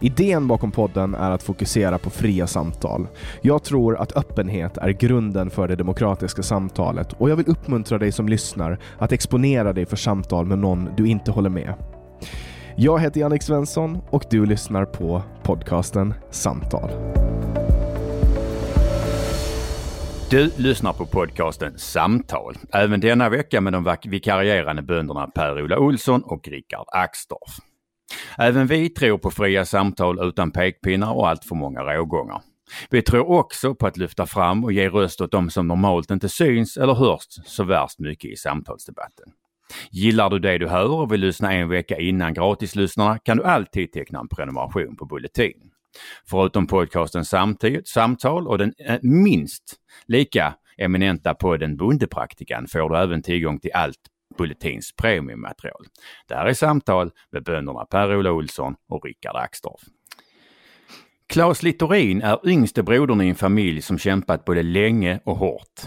Idén bakom podden är att fokusera på fria samtal. Jag tror att öppenhet är grunden för det demokratiska samtalet och jag vill uppmuntra dig som lyssnar att exponera dig för samtal med någon du inte håller med. Jag heter Jannik Svensson och du lyssnar på podcasten Samtal. Du lyssnar på podcasten Samtal. Även denna vecka med de vikarierande bönderna Per-Ola Olsson och Rickard Axdorff. Även vi tror på fria samtal utan pekpinnar och allt för många rågångar. Vi tror också på att lyfta fram och ge röst åt de som normalt inte syns eller hörs så värst mycket i samtalsdebatten. Gillar du det du hör och vill lyssna en vecka innan gratislyssnarna kan du alltid teckna en prenumeration på Bulletin. Förutom podcasten Samtid, Samtal och den eh, minst lika eminenta podden Bondepraktikan får du även tillgång till allt Bulletins premiummaterial. Det här är samtal med bönderna Per-Ola Olsson och Rickard Axdorff. Claes Littorin är yngste brodern i en familj som kämpat både länge och hårt.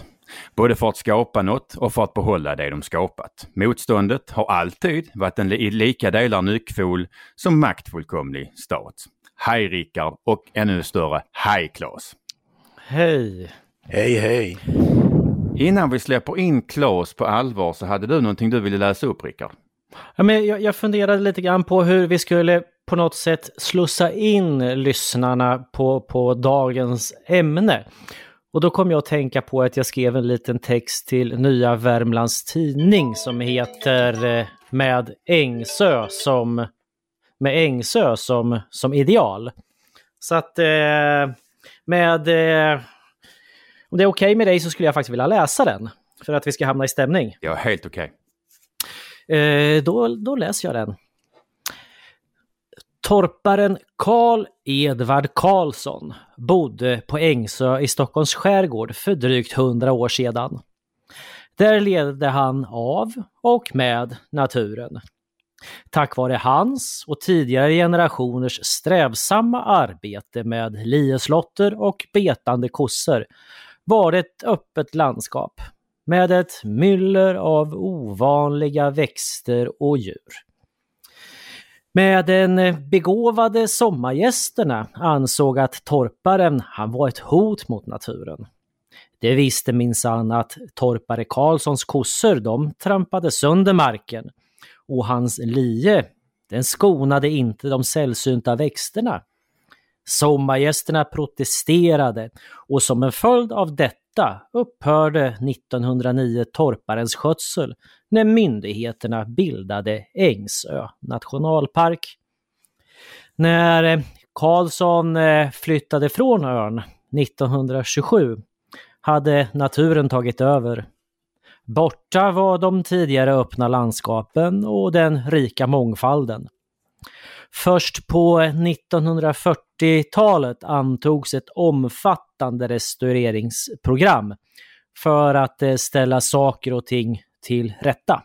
Både för att skapa något och för att behålla det de skapat. Motståndet har alltid varit en i lika delar nyckfull som maktfullkomlig stat. Hej Rickard och ännu större hej Claes! Hej! Hej hej! Innan vi släpper in Claes på allvar så hade du någonting du ville läsa upp Rickard? Ja, men jag, jag funderade lite grann på hur vi skulle på något sätt slussa in lyssnarna på, på dagens ämne. Och då kom jag att tänka på att jag skrev en liten text till Nya Värmlands Tidning som heter eh, Med Ängsö som, med Ängsö som, som ideal. Så att eh, med eh, om det är okej okay med dig så skulle jag faktiskt vilja läsa den. För att vi ska hamna i stämning. Ja, helt okej. Okay. Eh, då, då läser jag den. Torparen Karl Edvard Karlsson bodde på Ängsö i Stockholms skärgård för drygt hundra år sedan. Där levde han av och med naturen. Tack vare hans och tidigare generationers strävsamma arbete med lieslotter och betande kossor var det ett öppet landskap med ett myller av ovanliga växter och djur. Med den begåvade sommargästerna ansåg att torparen han var ett hot mot naturen. Det visste minsann att torpare Karlssons kossor de trampade sönder marken och hans lie den skonade inte de sällsynta växterna Sommargästerna protesterade och som en följd av detta upphörde 1909 torparens skötsel när myndigheterna bildade Ängsö nationalpark. När eh, Karlsson eh, flyttade från ön 1927 hade naturen tagit över. Borta var de tidigare öppna landskapen och den rika mångfalden. Först på 1940-talet antogs ett omfattande restaureringsprogram för att eh, ställa saker och ting till rätta.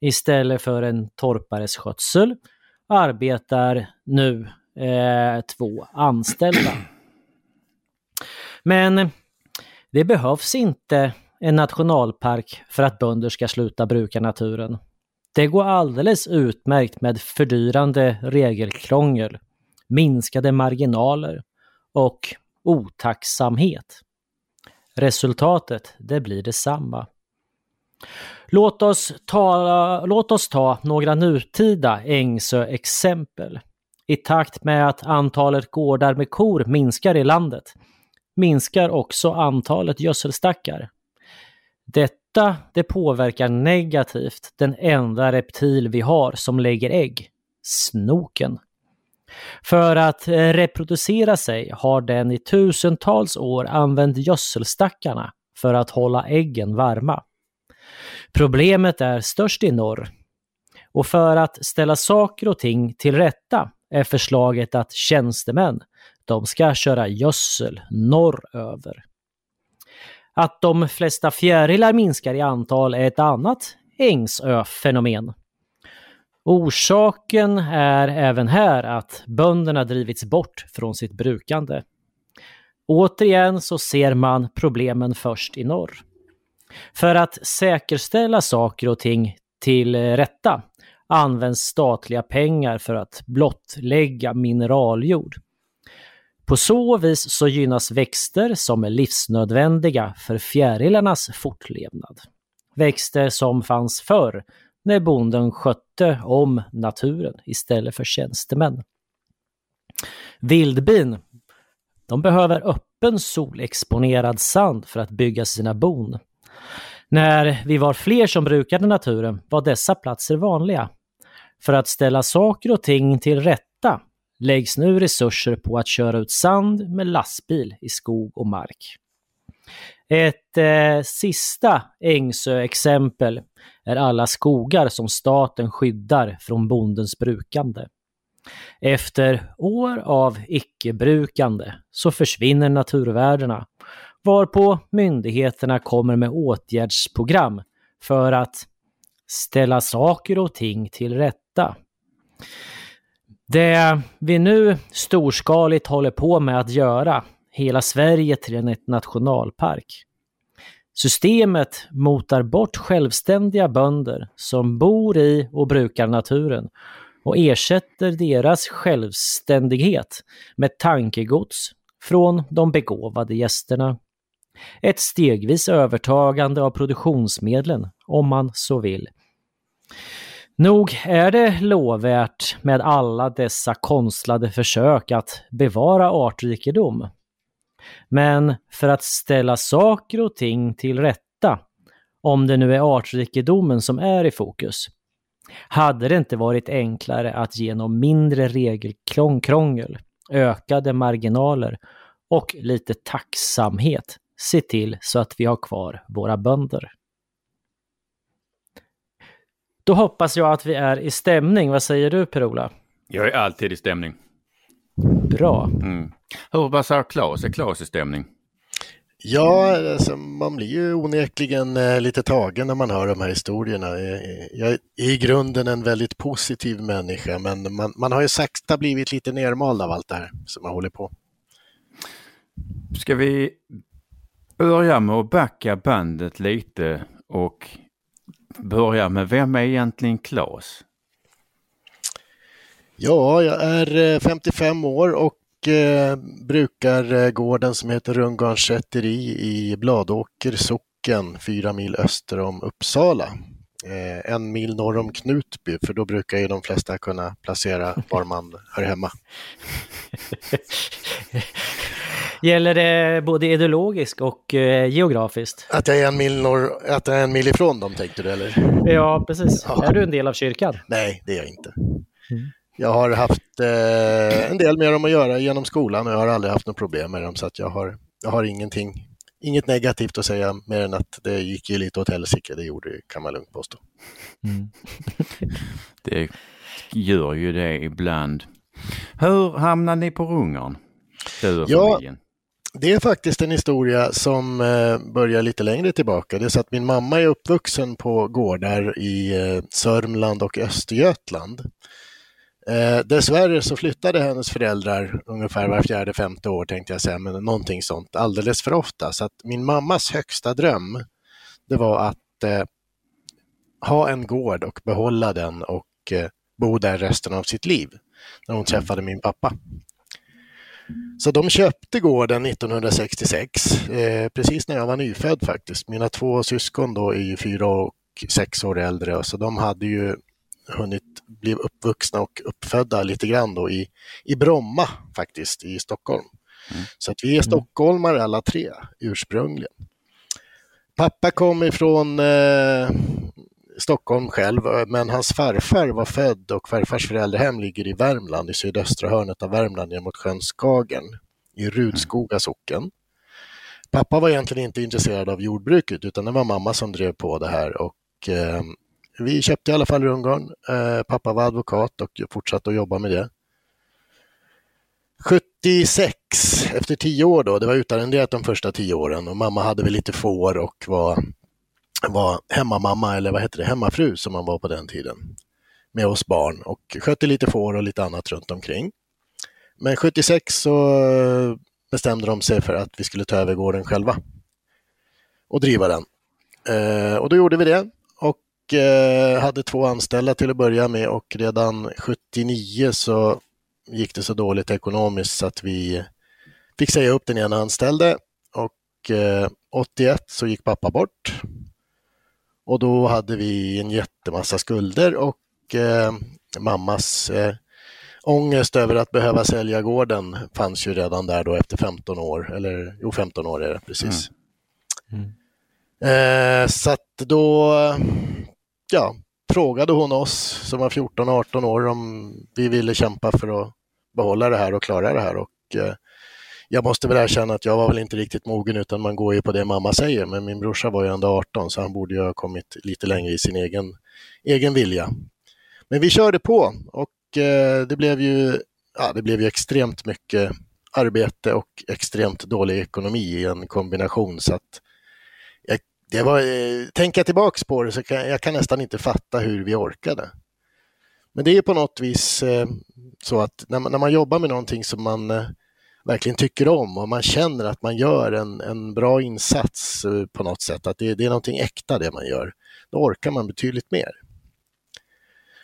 Istället för en torpares skötsel arbetar nu eh, två anställda. Men det behövs inte en nationalpark för att bönder ska sluta bruka naturen. Det går alldeles utmärkt med fördyrande regelkrångel, minskade marginaler och otacksamhet. Resultatet, det blir detsamma. Låt oss ta, låt oss ta några nutida Ängsö-exempel. I takt med att antalet gårdar med kor minskar i landet minskar också antalet gödselstackar. Detta det påverkar negativt den enda reptil vi har som lägger ägg, snoken. För att eh, reproducera sig har den i tusentals år använt gödselstackarna för att hålla äggen varma. Problemet är störst i norr. Och för att ställa saker och ting till rätta är förslaget att tjänstemän, de ska köra gödsel norröver. Att de flesta fjärilar minskar i antal är ett annat Ängsö-fenomen. Orsaken är även här att bönderna drivits bort från sitt brukande. Återigen så ser man problemen först i norr. För att säkerställa saker och ting till rätta används statliga pengar för att blottlägga mineraljord. På så vis så gynnas växter som är livsnödvändiga för fjärilarnas fortlevnad. Växter som fanns förr när bonden skötte om naturen istället för tjänstemän. Vildbin, de behöver öppen solexponerad sand för att bygga sina bon. När vi var fler som brukade naturen var dessa platser vanliga. För att ställa saker och ting till rätta läggs nu resurser på att köra ut sand med lastbil i skog och mark. Ett eh, sista Ängsö-exempel är alla skogar som staten skyddar från bondens brukande. Efter år av icke-brukande så försvinner naturvärdena varpå myndigheterna kommer med åtgärdsprogram för att ställa saker och ting till rätta. Det vi nu storskaligt håller på med att göra, hela Sverige till en nationalpark. Systemet motar bort självständiga bönder som bor i och brukar naturen och ersätter deras självständighet med tankegods från de begåvade gästerna. Ett stegvis övertagande av produktionsmedlen, om man så vill. Nog är det lovvärt med alla dessa konstlade försök att bevara artrikedom. Men för att ställa saker och ting till rätta, om det nu är artrikedomen som är i fokus, hade det inte varit enklare att genom mindre regelkrångel, ökade marginaler och lite tacksamhet se till så att vi har kvar våra bönder. Då hoppas jag att vi är i stämning. Vad säger du Per-Ola? Jag är alltid i stämning. Bra. Mm. Hur säger Claes? Är Claes i stämning? Ja, alltså, man blir ju onekligen eh, lite tagen när man hör de här historierna. Jag är i grunden en väldigt positiv människa, men man, man har ju sakta blivit lite nermald av allt det här som man håller på. Ska vi börja med att backa bandet lite och börja med vem är egentligen Claes? Ja, jag är 55 eh, år och eh, brukar eh, gården som heter Rundgarns säteri i Bladåker socken, fyra mil öster om Uppsala. Eh, en mil norr om Knutby, för då brukar ju de flesta kunna placera var man hör hemma. Gäller det både ideologiskt och eh, geografiskt? Att jag, är en mil norr, att jag är en mil ifrån dem tänkte du eller? Ja, precis. Ja. Är du en del av kyrkan? Nej, det är jag inte. Mm. Jag har haft eh, en del med dem att göra genom skolan och jag har aldrig haft något problem med dem så att jag har, jag har ingenting, inget negativt att säga mer än att det gick ju lite åt helsike, det gjorde det kan man lugnt påstå. Mm. det gör ju det ibland. Hur hamnade ni på Rungern? Du och ja, familjen? Det är faktiskt en historia som eh, börjar lite längre tillbaka. Det är så att min mamma är uppvuxen på gårdar i eh, Sörmland och Östergötland. Eh, dessvärre så flyttade hennes föräldrar ungefär var fjärde, femte år tänkte jag säga, men någonting sånt alldeles för ofta. Så att min mammas högsta dröm det var att eh, ha en gård och behålla den och eh, bo där resten av sitt liv. När hon träffade min pappa. Så de köpte gården 1966, eh, precis när jag var nyfödd faktiskt. Mina två syskon då är ju fyra och sex år äldre, så de hade ju hunnit bli uppvuxna och uppfödda lite grann då i, i Bromma faktiskt, i Stockholm. Mm. Så att vi är stockholmare alla tre ursprungligen. Pappa kom ifrån eh, Stockholm själv, men hans farfar var född och farfars föräldrahem ligger i Värmland, i sydöstra hörnet av Värmland, ner mot sjön Skagen, i Rudskoga socken. Pappa var egentligen inte intresserad av jordbruket, utan det var mamma som drev på det här och eh, vi köpte i alla fall rundgarn. Eh, pappa var advokat och fortsatte att jobba med det. 76, efter tio år då, det var utarrenderat de första tio åren och mamma hade väl lite får och var, var hemmamamma eller vad heter det, hemmafru som man var på den tiden med oss barn och skötte lite får och lite annat runt omkring. Men 76 så bestämde de sig för att vi skulle ta över gården själva och driva den. Eh, och då gjorde vi det och eh, hade två anställda till att börja med och redan 79 så gick det så dåligt ekonomiskt så att vi fick säga upp den ena anställde och eh, 81 så gick pappa bort. Och då hade vi en jättemassa skulder och eh, mammas eh, ångest över att behöva sälja gården fanns ju redan där då efter 15 år, eller jo 15 år är det precis. Mm. Mm. Eh, så att då ja, frågade hon oss som var 14-18 år om vi ville kämpa för att behålla det här och klara det här. Och, eh, jag måste väl erkänna att jag var väl inte riktigt mogen utan man går ju på det mamma säger. Men min brorsa var ju ändå 18 så han borde ju ha kommit lite längre i sin egen, egen vilja. Men vi körde på och eh, det blev ju ja, det blev ju extremt mycket arbete och extremt dålig ekonomi i en kombination. Så att jag, det var, eh, tänka tillbaks på det så kan jag kan nästan inte fatta hur vi orkade. Men det är på något vis eh, så att när man, när man jobbar med någonting som man eh, verkligen tycker om och man känner att man gör en, en bra insats eh, på något sätt, att det, det är någonting äkta det man gör, då orkar man betydligt mer.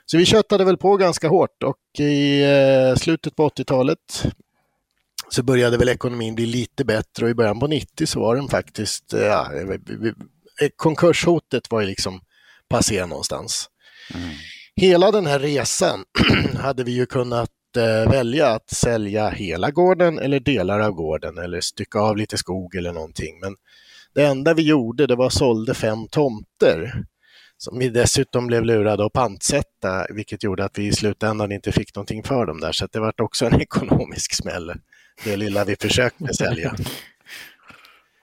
Så vi köttade väl på ganska hårt och i eh, slutet på 80-talet så började väl ekonomin bli lite bättre och i början på 90 så var den faktiskt, ja, konkurshotet var ju liksom passé någonstans. Mm hela den här resan hade vi ju kunnat eh, Eh, välja att sälja hela gården eller delar av gården eller stycka av lite skog eller någonting. Men det enda vi gjorde det var sålde fem tomter som vi dessutom blev lurade att pantsätta, vilket gjorde att vi i slutändan inte fick någonting för dem där. Så det var också en ekonomisk smäll, det lilla vi försökte sälja.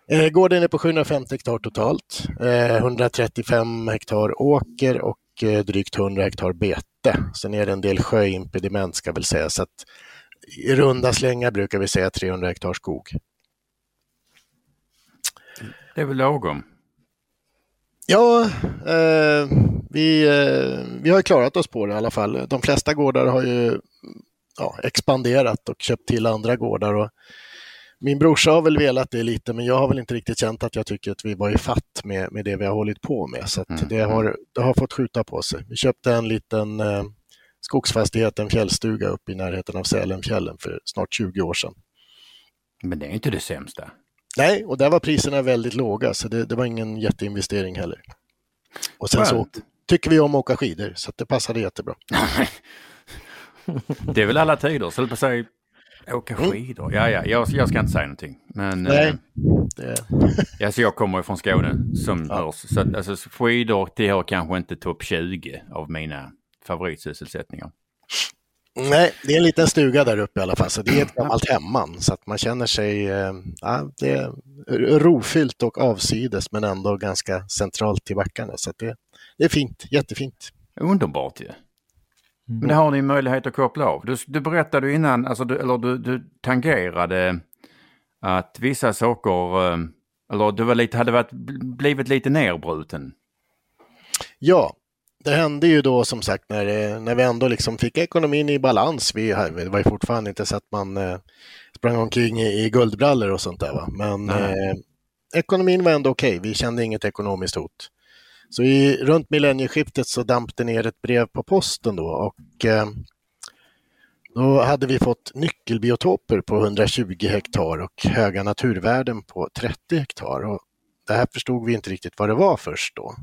Eh, gården är på 750 hektar totalt, eh, 135 hektar åker och drygt 100 hektar bete. Sen är det en del sjöimpediment ska väl säga, så att i runda slängar brukar vi säga 300 hektar skog. Det är väl lagom? Ja, eh, vi, eh, vi har klarat oss på det i alla fall. De flesta gårdar har ju ja, expanderat och köpt till andra gårdar. Och min brorsa har väl velat det lite, men jag har väl inte riktigt känt att jag tycker att vi var i fatt med, med det vi har hållit på med. Så mm. det, har, det har fått skjuta på sig. Vi köpte en liten eh, skogsfastighet, en fjällstuga uppe i närheten av Sälenfjällen för snart 20 år sedan. Men det är inte det sämsta. Nej, och där var priserna väldigt låga, så det, det var ingen jätteinvestering heller. Och sen så tycker vi om att åka skidor, så det passade jättebra. det är väl alla tider, så på sig Åka mm. skidor? Mm. Ja, ja, jag, jag ska inte säga någonting. Men, Nej. Eh, det... alltså jag kommer från Skåne som ja. hörs. Så alltså, skidor tillhör kanske inte topp 20 av mina favoritsysselsättningar. Nej, det är en liten stuga där uppe i alla fall, så det är ett gammalt hemman. Så att man känner sig, eh, ja, det är rofyllt och avsides men ändå ganska centralt till backarna. Så det, det är fint, jättefint. Underbart ju. Ja. Mm. Men det har ni möjlighet att koppla av. Du, du berättade innan, alltså du, eller du, du tangerade att vissa saker, eh, eller du var lite, hade varit, blivit lite nerbruten. Ja, det hände ju då som sagt när, när vi ändå liksom fick ekonomin i balans. Vi, det var ju fortfarande inte så att man eh, sprang omkring i, i guldbrallor och sånt där. Va? Men eh, ekonomin var ändå okej. Okay. Vi kände inget ekonomiskt hot. Så i, runt millennieskiftet så damp det ner ett brev på posten då och eh, då hade vi fått nyckelbiotoper på 120 hektar och höga naturvärden på 30 hektar. Och det här förstod vi inte riktigt vad det var först då.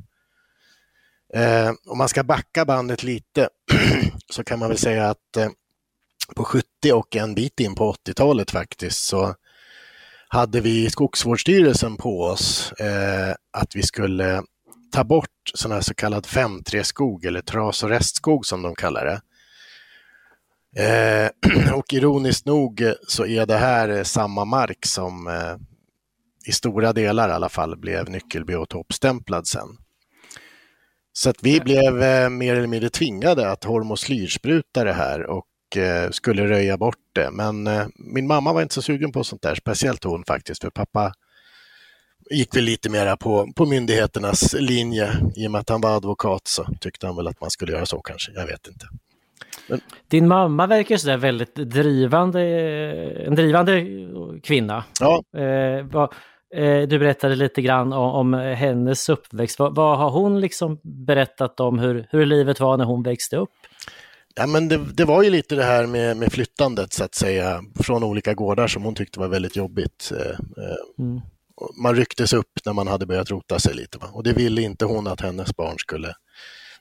Eh, om man ska backa bandet lite så kan man väl säga att eh, på 70 och en bit in på 80-talet faktiskt så hade vi Skogsvårdsstyrelsen på oss eh, att vi skulle ta bort sån här så kallad 5:3-skog eller tras och restskog som de kallar det. Eh, och ironiskt nog så är det här samma mark som eh, i stora delar i alla fall blev nyckelbiotopstämplad sen. Så att vi blev eh, mer eller mindre tvingade att hormoslyrspruta det här och eh, skulle röja bort det. Men eh, min mamma var inte så sugen på sånt där, speciellt hon faktiskt, för pappa gick väl lite mera på, på myndigheternas linje. I och med att han var advokat så tyckte han väl att man skulle göra så kanske, jag vet inte. Men... Din mamma verkar sådär väldigt drivande, en drivande kvinna. Ja. Eh, vad, eh, du berättade lite grann om, om hennes uppväxt. Vad, vad, har hon liksom berättat om hur, hur livet var när hon växte upp? Ja, men det, det, var ju lite det här med, med flyttandet så att säga från olika gårdar som hon tyckte var väldigt jobbigt. Eh, eh, mm. Man rycktes upp när man hade börjat rota sig lite va? och det ville inte hon att hennes barn skulle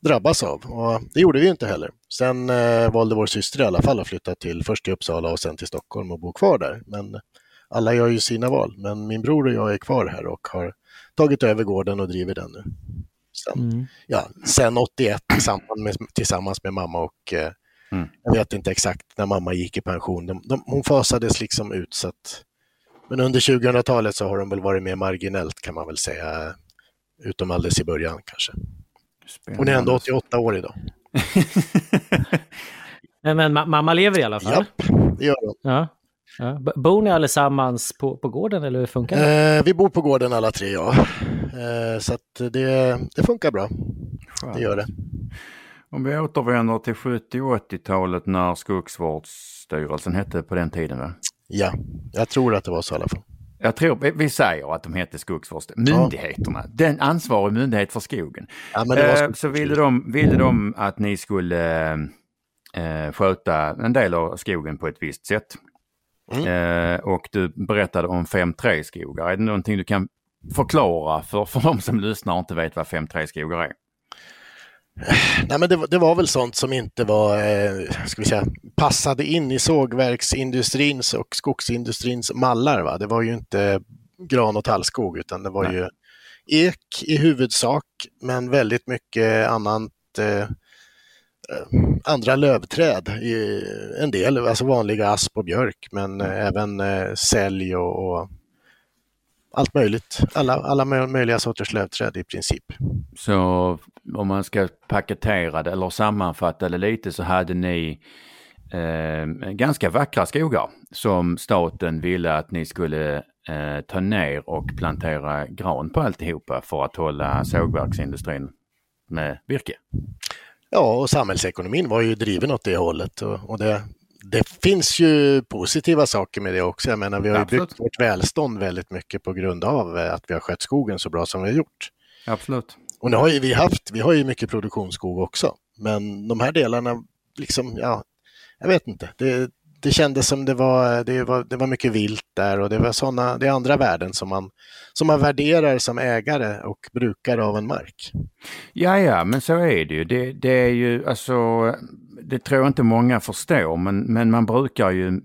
drabbas av. Och det gjorde vi inte heller. Sen eh, valde vår syster i alla fall att flytta till först till Uppsala och sen till Stockholm och bo kvar där. Men alla gör ju sina val. Men min bror och jag är kvar här och har tagit över gården och driver den nu. Sen, mm. ja, sen 81 tillsammans med, tillsammans med mamma och eh, mm. jag vet inte exakt när mamma gick i pension. De, de, hon fasades liksom ut så att, men under 2000-talet så har de väl varit mer marginellt kan man väl säga, utom alldeles i början kanske. Spännande. Hon är ändå 88 år idag. men mamma lever i alla fall? Ja, det gör hon. Ja. Ja. Bor ni allesammans på, på gården eller hur funkar det? Eh, vi bor på gården alla tre, ja. Eh, så det, det funkar bra. Skönt. Det gör det. Om vi återvänder till 70 och 80-talet när Skogsvårdsstyrelsen hette på den tiden va? Ja, jag tror att det var så i alla fall. Jag tror, vi säger att de hette Skogsvårdsstyrelsen. Myndigheterna, ja. den ansvarig myndighet för skogen. Ja, eh, så ville de, ville de att ni skulle eh, sköta en del av skogen på ett visst sätt. Mm. Eh, och du berättade om 5.3-skogar. Är det någonting du kan förklara för, för de som lyssnar och inte vet vad 5.3-skogar är? Nej, men det, det, var väl sånt som inte var, eh, ska vi säga, passade in i sågverksindustrins och skogsindustrins mallar. Va? Det var ju inte gran och tallskog utan det var Nej. ju ek i huvudsak, men väldigt mycket annat eh, Eh, andra lövträd, en del, alltså vanliga asp och björk, men mm. även eh, sälj och, och, allt möjligt. Alla, alla möjliga sorters lövträd i princip. Så om man ska paketera det eller sammanfatta det lite så hade ni eh, ganska vackra skogar som staten ville att ni skulle eh, ta ner och plantera gran på alltihopa för att hålla sågverksindustrin med virke. Ja, och samhällsekonomin var ju driven åt det hållet. Och, och det, det finns ju positiva saker med det också. Jag menar, vi har ju Absolut. byggt vårt välstånd väldigt mycket på grund av eh, att vi har skött skogen så bra som vi har gjort. Absolut. Och nu har ju vi haft, vi har ju mycket produktionsskog också. Men de här delarna, liksom, ja, jag vet inte. Det, det kändes som det var, det var, det var mycket vilt där och det var såna, det är andra värden som man, som man värderar som ägare och brukare av en mark. Ja, ja, men så är det ju. Det, det är ju alltså, det tror jag inte många förstår, men, men man brukar ju,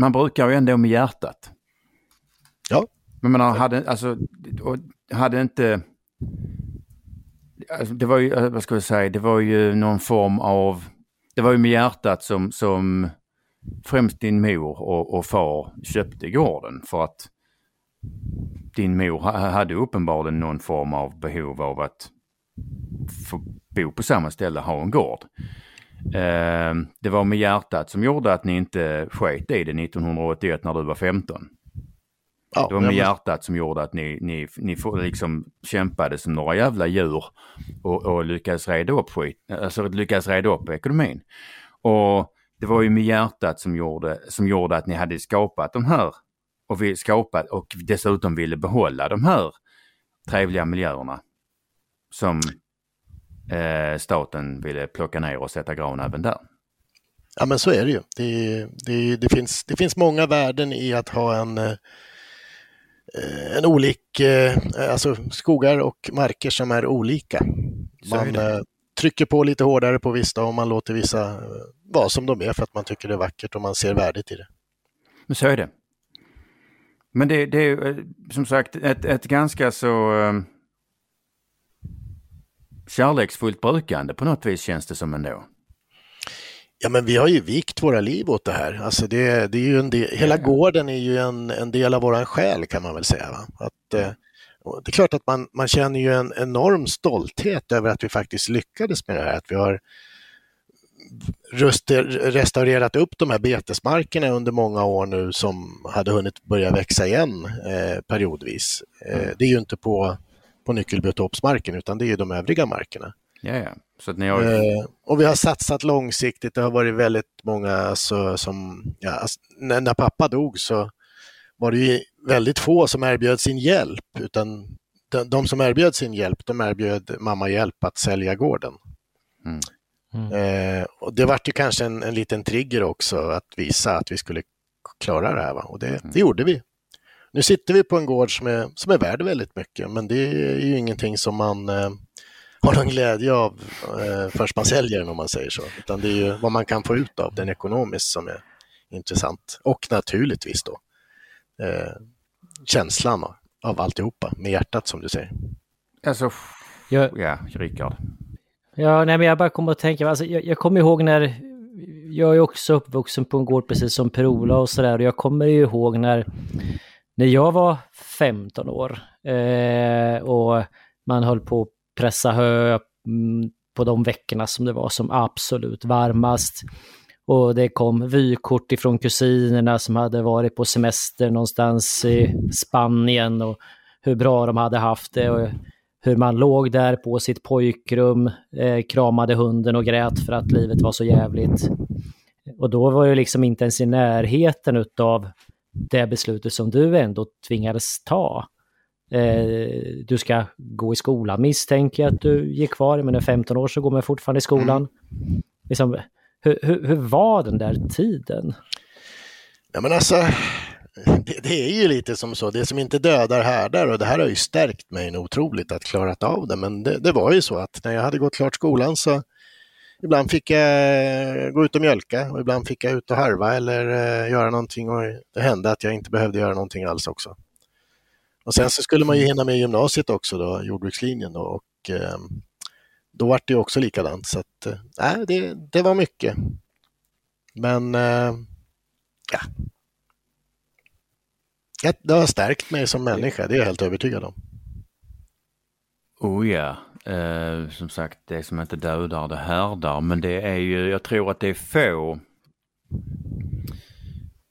man brukar ju ändå med hjärtat. Ja. Men man hade, alltså, hade inte, alltså, det var ju, eh, vad ska jag säga, det var ju någon form av, det var ju med hjärtat som, som främst din mor och, och far köpte gården för att din mor hade uppenbarligen någon form av behov av att få bo på samma ställe, ha en gård. Eh, det var med hjärtat som gjorde att ni inte sket i det 1981 när du var 15. Ja, det var med hjärtat som gjorde att ni, ni, ni liksom kämpade som några jävla djur och, och lyckades reda upp skit, alltså lyckades reda upp ekonomin. Och det var ju med hjärtat som gjorde, som gjorde att ni hade skapat de här och vi skapade och dessutom ville behålla de här trevliga miljöerna som eh, staten ville plocka ner och sätta gran även där. Ja men så är det ju. Det, det, det, finns, det finns många värden i att ha en, eh, en olik, eh, alltså skogar och marker som är olika. Man är eh, trycker på lite hårdare på vissa och man låter vissa vara som de är för att man tycker det är vackert och man ser värdet i det. Men så är det. Men det, det är som sagt ett, ett ganska så kärleksfullt brukande på något vis känns det som ändå. Ja men vi har ju vikt våra liv åt det här. Alltså det, det är ju en del, hela gården är ju en, en del av våran själ kan man väl säga. Va? Att, eh, det är klart att man, man känner ju en enorm stolthet över att vi faktiskt lyckades med det här. Att vi har restaurerat upp de här betesmarkerna under många år nu som hade hunnit börja växa igen eh, periodvis. Eh, mm. det är ju inte på på nyckelbiotopsmarken utan det är de övriga markerna. Ja, ja. Så att ni har... Eh, och vi har satsat långsiktigt. Det har varit väldigt många alltså, som, ja, alltså, när, när, pappa dog så var det ju väldigt få som erbjöd sin hjälp utan de, de som erbjöd sin hjälp, de erbjöd mamma hjälp att sälja gården. Mm. Mm. Eh, och det vart ju kanske en, en liten trigger också att visa att vi skulle klara det här. Va? Och det, mm. det gjorde vi. Nu sitter vi på en gård som är, som är värd väldigt mycket, men det är ju ingenting som man eh, har någon glädje av eh, förrän man säljer den om man säger så. Utan det är ju vad man kan få ut av den ekonomiskt som är intressant. Och naturligtvis då eh, känslan av, av alltihopa med hjärtat som du säger. Alltså, jag, ja, Rickard. Ja, nej, men jag bara kommer att tänka, alltså, jag, jag kommer ihåg när jag är också uppvuxen på en gård precis som Per-Ola och sådär och jag kommer ju ihåg när när jag var 15 år eh, och man höll på pressa hö mm, på de veckorna som det var som absolut varmast. Och det kom vykort ifrån kusinerna som hade varit på semester någonstans i Spanien och hur bra de hade haft det och hur man låg där på sitt pojkrum, eh, kramade hunden och grät för att livet var så jävligt. Och då var det liksom inte ens i närheten utav det beslutet som du ändå tvingades ta. Eh, du ska gå i skolan misstänker jag att du gick kvar, men är 15 år så går man fortfarande i skolan. Mm. Liksom, hur, hur, hur, var den där tiden? Ja men alltså, det, det, är ju lite som så, det som inte dödar härdar och det här har ju stärkt mig otroligt att klarat av det. Men det, det var ju så att när jag hade gått klart skolan så ibland fick jag gå ut och mjölka och ibland fick jag ut och harva eller uh, göra någonting och det hände att jag inte behövde göra någonting alls också. Och sen så skulle man ju hinna med gymnasiet också då, jordbrukslinjen då, och uh, då var det också likadant så att uh, det, det var mycket. Men ja, det har stärkt mig som människa, det är jag helt övertygad om. Oh ja, Eh, som sagt, det som inte dödar det härdar. Men det är ju, jag tror att det är få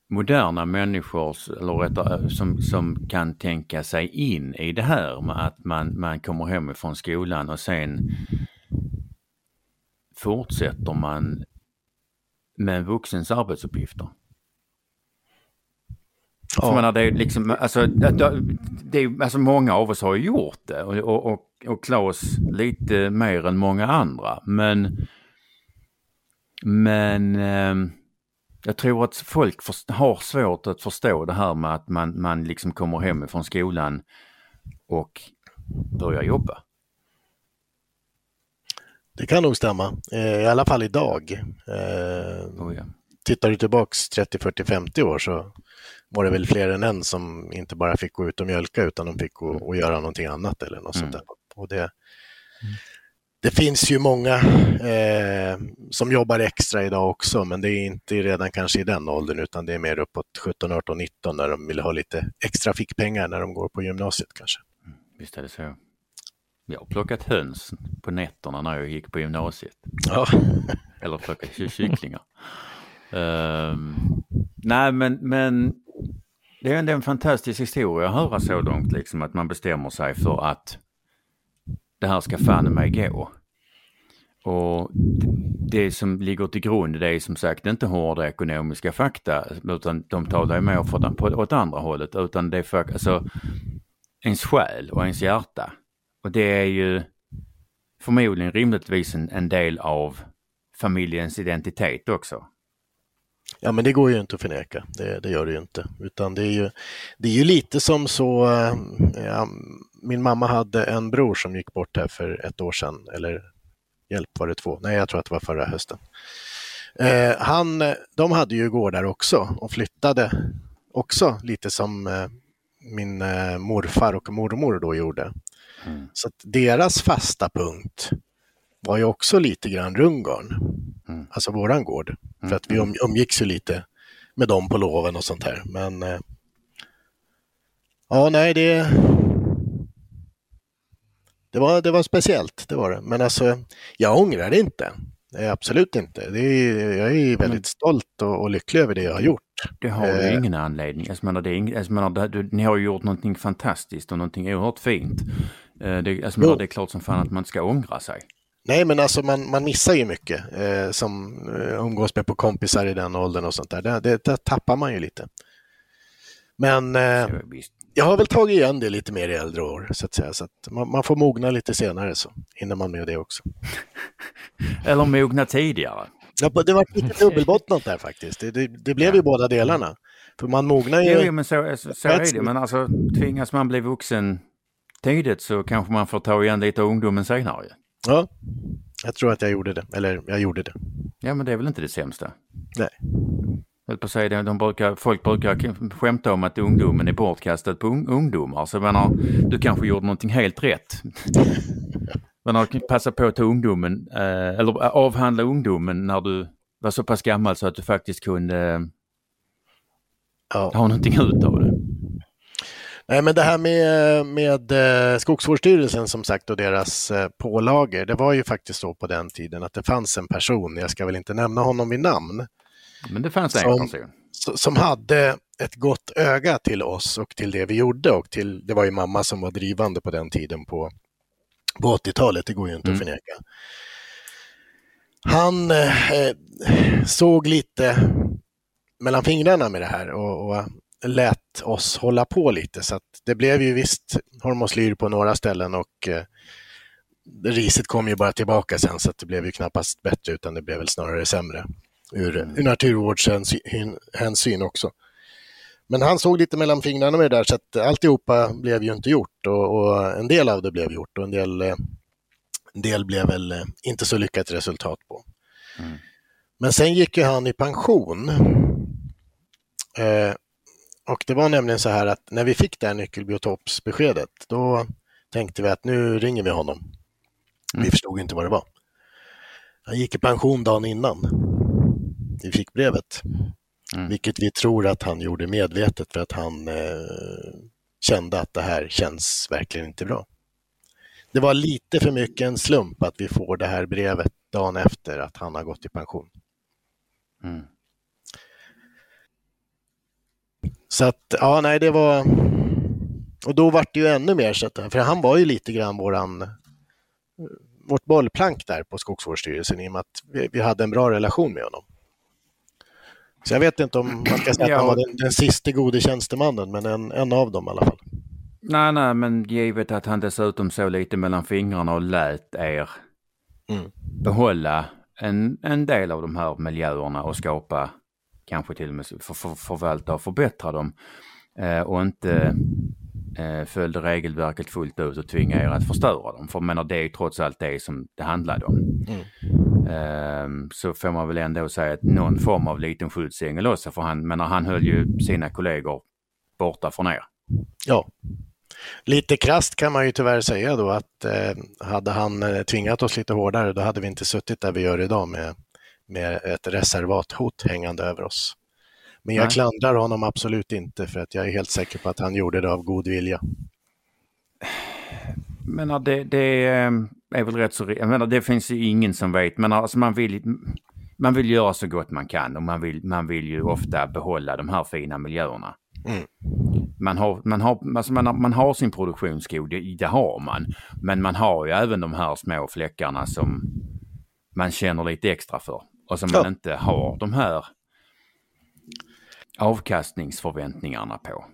moderna människor eller rättare, som, som kan tänka sig in i det här med att man, man kommer hem från skolan och sen fortsätter man med en vuxens arbetsuppgifter. Ja. För menar, det är liksom, alltså, det, det, alltså många av oss har ju gjort det och, och, och Claes lite mer än många andra. Men, men eh, jag tror att folk för, har svårt att förstå det här med att man, man liksom kommer hem från skolan och börjar jobba. Det kan nog stämma, eh, i alla fall idag. Eh, oh ja. Tittar du tillbaks 30, 40, 50 år så var det väl fler än en som inte bara fick gå ut och mjölka utan de fick gå och göra någonting annat eller något mm. sånt där. Och det, mm. Det finns ju många eh, som jobbar extra idag också, men det är inte redan kanske i den åldern utan det är mer uppåt 17, 18, 19 när de vill ha lite extra fickpengar när de går på gymnasiet kanske. Mm, visst är det så. Jag har plockat höns på nätterna när jag gick på gymnasiet. Ja. Eller plockat kycklingar. Um, nej men, men det är ändå en fantastisk historia att höra så långt liksom att man bestämmer sig för att det här ska fan mig gå. Och det som ligger till grund det är som sagt inte hårda ekonomiska fakta utan de talar ju mer för den, på, åt andra hållet utan det är för, alltså, ens själ och ens hjärta. Och det är ju förmodligen rimligtvis en, en del av familjens identitet också. Ja men det går ju inte att förneka, det, det gör det ju inte. Utan det är ju, det är ju lite som så, eh, ja, min mamma hade en bror som gick bort här för ett år sedan, eller hjälp var det två, nej jag tror att det var förra hösten. Eh, han, de hade ju gårdar också och flyttade också lite som eh, min eh, morfar och mormor då gjorde. Mm. Så deras fasta punkt var ju också lite grann Rundgarn, mm. alltså våran gård. Mm. För att vi um, umgicks ju lite med dem på loven och sånt här. Men eh, ja, nej, det, det, var, det var speciellt, det var det. Men alltså, jag ångrar det inte. Absolut inte. Det är, jag är väldigt mm. stolt och, och, lycklig över det jag har gjort. Det har du eh. ingen anledning. Jag menar, det är, jag menar, det, ni har gjort någonting fantastiskt och någonting oerhört fint. Eh, det, jag menar, det är klart som fan att man ska ångra sig. Nej, men alltså man, man missar ju mycket eh, som eh, umgås med på kompisar i den åldern och sånt där. Det, det, det tappar man ju lite. Men eh, jag har väl tagit igen det lite mer i äldre år, så att säga. Så att man, man får mogna lite senare så hinner man med det också. Eller mogna tidigare. Ja, det var lite dubbelbottnat där faktiskt. Det, det, det blev ja. ju båda delarna. För man mognar ju... Jo, men så, så, så är det. Men alltså tvingas man bli vuxen tidigt så kanske man får ta igen lite av ungdomen senare. Ja, jag tror att jag gjorde det. Eller jag gjorde det. Ja, men det är väl inte det sämsta? Nej. På att säga de brukar, folk brukar skämta om att ungdomen är bortkastad på un ungdomar. Så menar, du kanske gjorde någonting helt rätt. Men passa på att ta ungdomen, eh, eller avhandla ungdomen när du var så pass gammal så att du faktiskt kunde ja. ha någonting ut av det. Nej, men det här med, med eh, Skogsvårdsstyrelsen som sagt och deras eh, pålager, det var ju faktiskt så på den tiden att det fanns en person, jag ska väl inte nämna honom vid namn, men det fanns en person. Som hade ett gott öga till oss och till det vi gjorde och till, det var ju mamma som var drivande på den tiden på, på 80-talet, det går ju inte mm. att förneka. Han eh, såg lite mellan fingrarna med det här och, och lät oss hålla på lite. Så att det blev ju visst hormoslyr på några ställen och eh, riset kom ju bara tillbaka sen så att det blev ju knappast bättre utan det blev väl snarare sämre ur, mm. ur naturvårdshänsyn också. Men han såg lite mellan fingrarna med det där så att alltihopa blev ju inte gjort och, och en del av det blev gjort och en del, eh, en del blev väl eh, inte så lyckat resultat på. Mm. Men sen gick ju han i pension. Eh, och det var nämligen så här att när vi fick det här nyckelbiotopsbeskedet, då tänkte vi att nu ringer vi honom. Mm. Vi förstod inte vad det var. Han gick i pension dagen innan vi fick brevet. Mm. Vilket vi tror att han gjorde medvetet för att han eh, kände att det här känns verkligen inte bra. Det var lite för mycket en slump att vi får det här brevet dagen efter att han har gått i pension. Mm. Så att, ja nej det var... Och då var det ju ännu mer så att, för han var ju lite grann våran vårt bollplank där på Skogsvårdsstyrelsen i och med att vi, vi hade en bra relation med honom. Så jag vet inte om man ska säga att han var den, den sista gode tjänstemannen, men en, en av dem i alla fall. Nej, nej, men givet att han dessutom såg lite mellan fingrarna och lät er mm. behålla en, en del av de här miljöerna och skapa, kanske till och med för, för, förvalta och förbättra dem. Eh, och inte eh, följde regelverket fullt ut och tvinga er att förstöra dem. För menar, det är trots allt det som det handlade om. Mm. Ehm, så får man väl ändå säga att någon form av liten skyddsängel också, för han, menar, han höll ju sina kollegor borta från er. Ja. Lite krast kan man ju tyvärr säga då att eh, hade han eh, tvingat oss lite hårdare då hade vi inte suttit där vi gör idag med, med ett reservathot hängande över oss. Men jag Nej. klandrar honom absolut inte för att jag är helt säker på att han gjorde det av god vilja. Men det, det är väl rätt så... Jag menar, det finns ju ingen som vet, men alltså man vill, man vill göra så gott man kan och man vill, man vill ju ofta behålla de här fina miljöerna. Mm. Man, har, man, har, alltså man, har, man har sin produktionsskog, det, det har man. Men man har ju även de här små fläckarna som man känner lite extra för och som man Ja. inte har de här avkastningsförväntningarna på.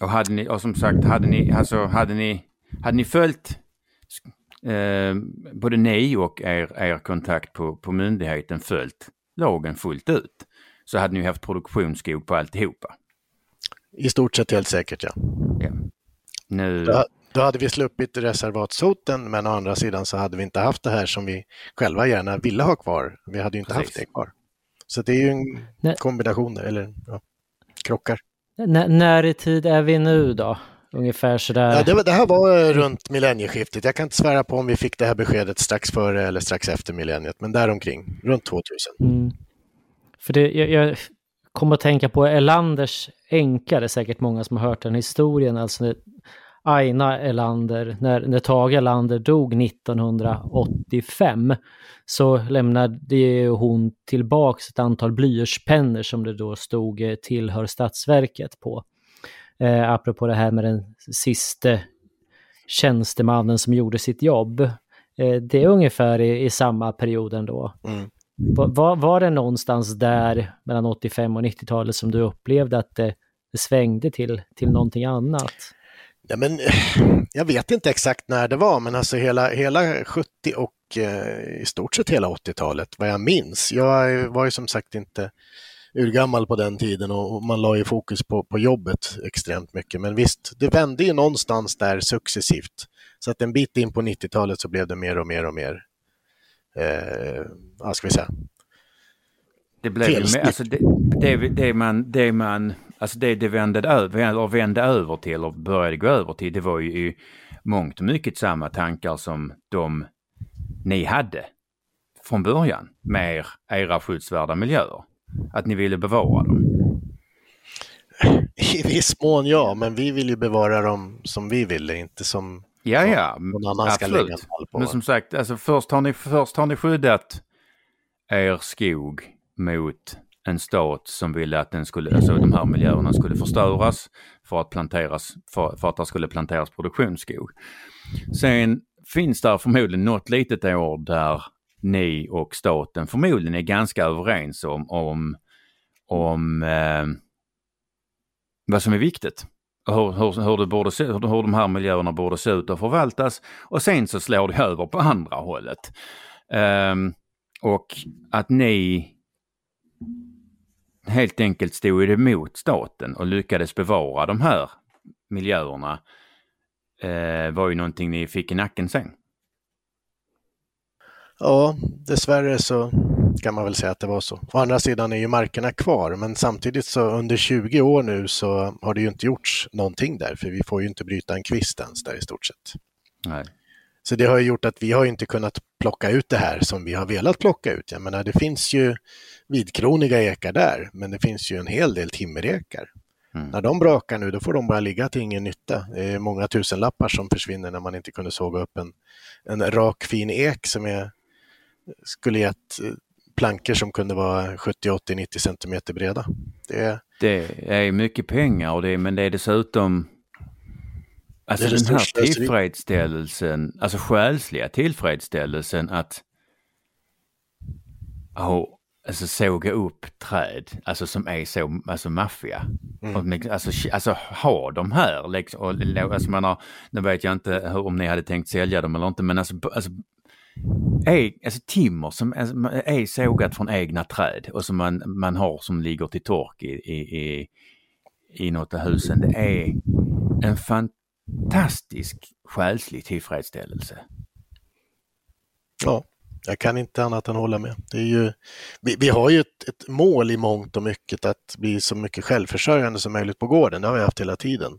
Och hade ni, och som sagt, hade ni, alltså, hade ni, hade ni följt eh, både ni och er, er kontakt på, på myndigheten följt lagen fullt ut så hade ni haft produktionsskog på alltihopa. I stort sett helt säkert, ja. Ja. Nu, Då, då hade vi sluppit reservatshoten, men å andra sidan så hade vi inte haft det här som vi själva gärna ville ha kvar. Vi hade ju inte Precis. haft det kvar. Så det är ju en kombination, eller ja, krockar. N- när i tid är vi nu då? Ungefär sådär. Ja, det, var- det här var eh, runt millennieskiftet. Jag kan inte svära på om vi fick det här beskedet strax före eller strax efter millenniet, men däromkring, runt 2000. Mm. För det, jag, jag kommer att tänka på Erlanders änka, det är säkert många som har hört den historien, alltså Aina Erlander, när, när Tage Erlander dog 1985 så lämnade hon tillbaks ett antal blyertspennor som det då stod eh, tillhör Stadsverket på. Eh, apropå det här med den siste tjänstemannen som gjorde sitt jobb. Eh, det är ungefär i, i samma perioden då. Mm. Var- Var, var det någonstans där mellan 85 och 90-talet som du upplevde att det, det svängde till, till någonting annat? Ja, men, eh, jag vet inte exakt när det var, men alltså hela, hela 70 och eh, i stort sett hela 80-talet, vad jag minns. Jag var ju som sagt inte urgammal på den tiden och och man la ju fokus på, på jobbet extremt mycket. Men visst, det vände ju någonstans där successivt. Så att en bit in på 90-talet så blev det mer och mer och mer, eh, vad ska vi säga, Det blev ju alltså det, det, det man, det man, alltså det det vände över, eller vände över till och började gå över till, det var ju i mångt och mycket samma tankar som de ni hade från början med er, era skyddsvärda miljöer. Att ni ville bevara dem. i viss mån ja, men vi vill ju bevara dem som vi ville, inte som Ja, ja, någon annan ska lägga en absolut. på. Men som sagt, alltså först har ni, först har ni skyddat er skog mot en stat som ville att den skulle, alltså de här miljöerna skulle förstöras för att planteras, för, för att det skulle planteras produktionsskog. Sen finns där förmodligen något litet år där ni och staten förmodligen är ganska överens om, om, om eh, vad som är viktigt. Hur, hur, hur, det borde se, hur, hur de här miljöerna borde se ut och förvaltas. Och sen så slår det över på andra hållet. Eh, och att ni helt enkelt stod emot staten och lyckades bevara de här miljöerna eh, var ju någonting ni fick i nacken sen. Ja, dessvärre så kan man väl säga att det var så. Å andra sidan är ju markerna kvar, men samtidigt så under 20 år nu så har det ju inte gjorts någonting där, för vi får ju inte bryta en kvist ens där i stort sett. Nej. Så det har ju gjort att vi har inte kunnat plocka ut det här som vi har velat plocka ut. Jag menar, det finns ju vidkroniga ekar där, men det finns ju en hel del timmerekar. Mm. När de brakar nu, då får de bara ligga till ingen nytta. Det är många tusenlappar som försvinner när man inte kunde såga upp en, en rak fin ek som är, skulle gett eh, plankor som kunde vara 70, 80, 90 centimeter breda. Det är, Det är mycket pengar och det, men det är dessutom Alltså Det är den här resursslöseri. tillfredsställelsen, alltså själsliga tillfredsställelsen att ja, alltså såga upp träd, alltså som är så, alltså maffia. Mm. Och, med- alltså, alltså ha de här, liksom, och, alltså man har, nu vet jag inte hur, om ni hade tänkt sälja dem eller inte, men alltså, alltså är, alltså timmer som alltså, är sågat från egna träd och som man, man har som ligger till tork i, i, i, i något av husen. Det är en fantastisk själslig tillfredsställelse. Ja, jag kan inte annat än hålla med. Det är ju, vi, vi har ju ett, ett mål i mångt och mycket att bli så mycket självförsörjande som möjligt på gården. Det har vi haft hela tiden.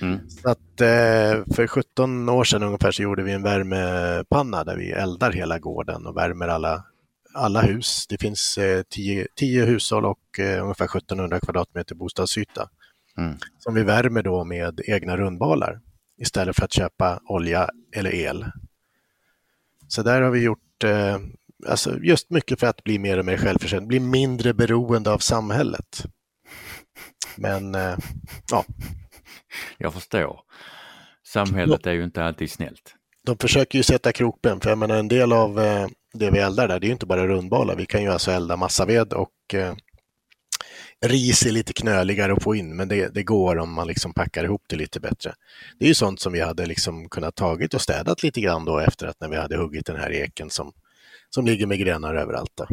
Mm. Så att, eh, för 17 år sedan ungefär så gjorde vi en värmepanna där vi eldar hela gården och värmer alla, alla hus. Det finns 10 10 hushåll och eh, ungefär 1700 kvadratmeter bostadsyta Mm. som vi värmer då med egna rundbalar istället för att köpa olja eller el. Så där har vi gjort eh, alltså just mycket för att bli mer och mer självförsörjande, bli mindre beroende av samhället. Men eh, ja, Jag förstår. Samhället är ju inte alltid snällt. de försöker ju sätta krokben, för jag menar en del av eh, det vi eldar där, det är ju inte bara rundbalar. Vi kan ju alltså elda massaved och eh, ris är lite knöligare att få in, men det, det, går om man liksom packar ihop det lite bättre. Det är ju sånt som vi hade liksom kunnat tagit och städat lite grann då efter att när vi hade huggit den här eken som, som ligger med grenar överallt. Då.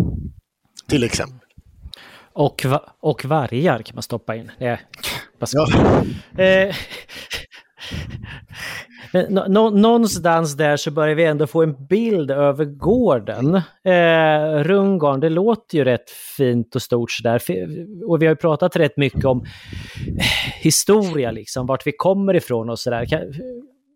Till exempel. Och, och vargar kan man stoppa in. Det ja. eh, Nå någonstans där så börjar vi ändå få en bild över gården. Eh, Rundgarn, det låter ju rätt fint och stort sådär. Och vi har ju pratat rätt mycket om eh, historia, liksom, vart vi kommer ifrån och sådär.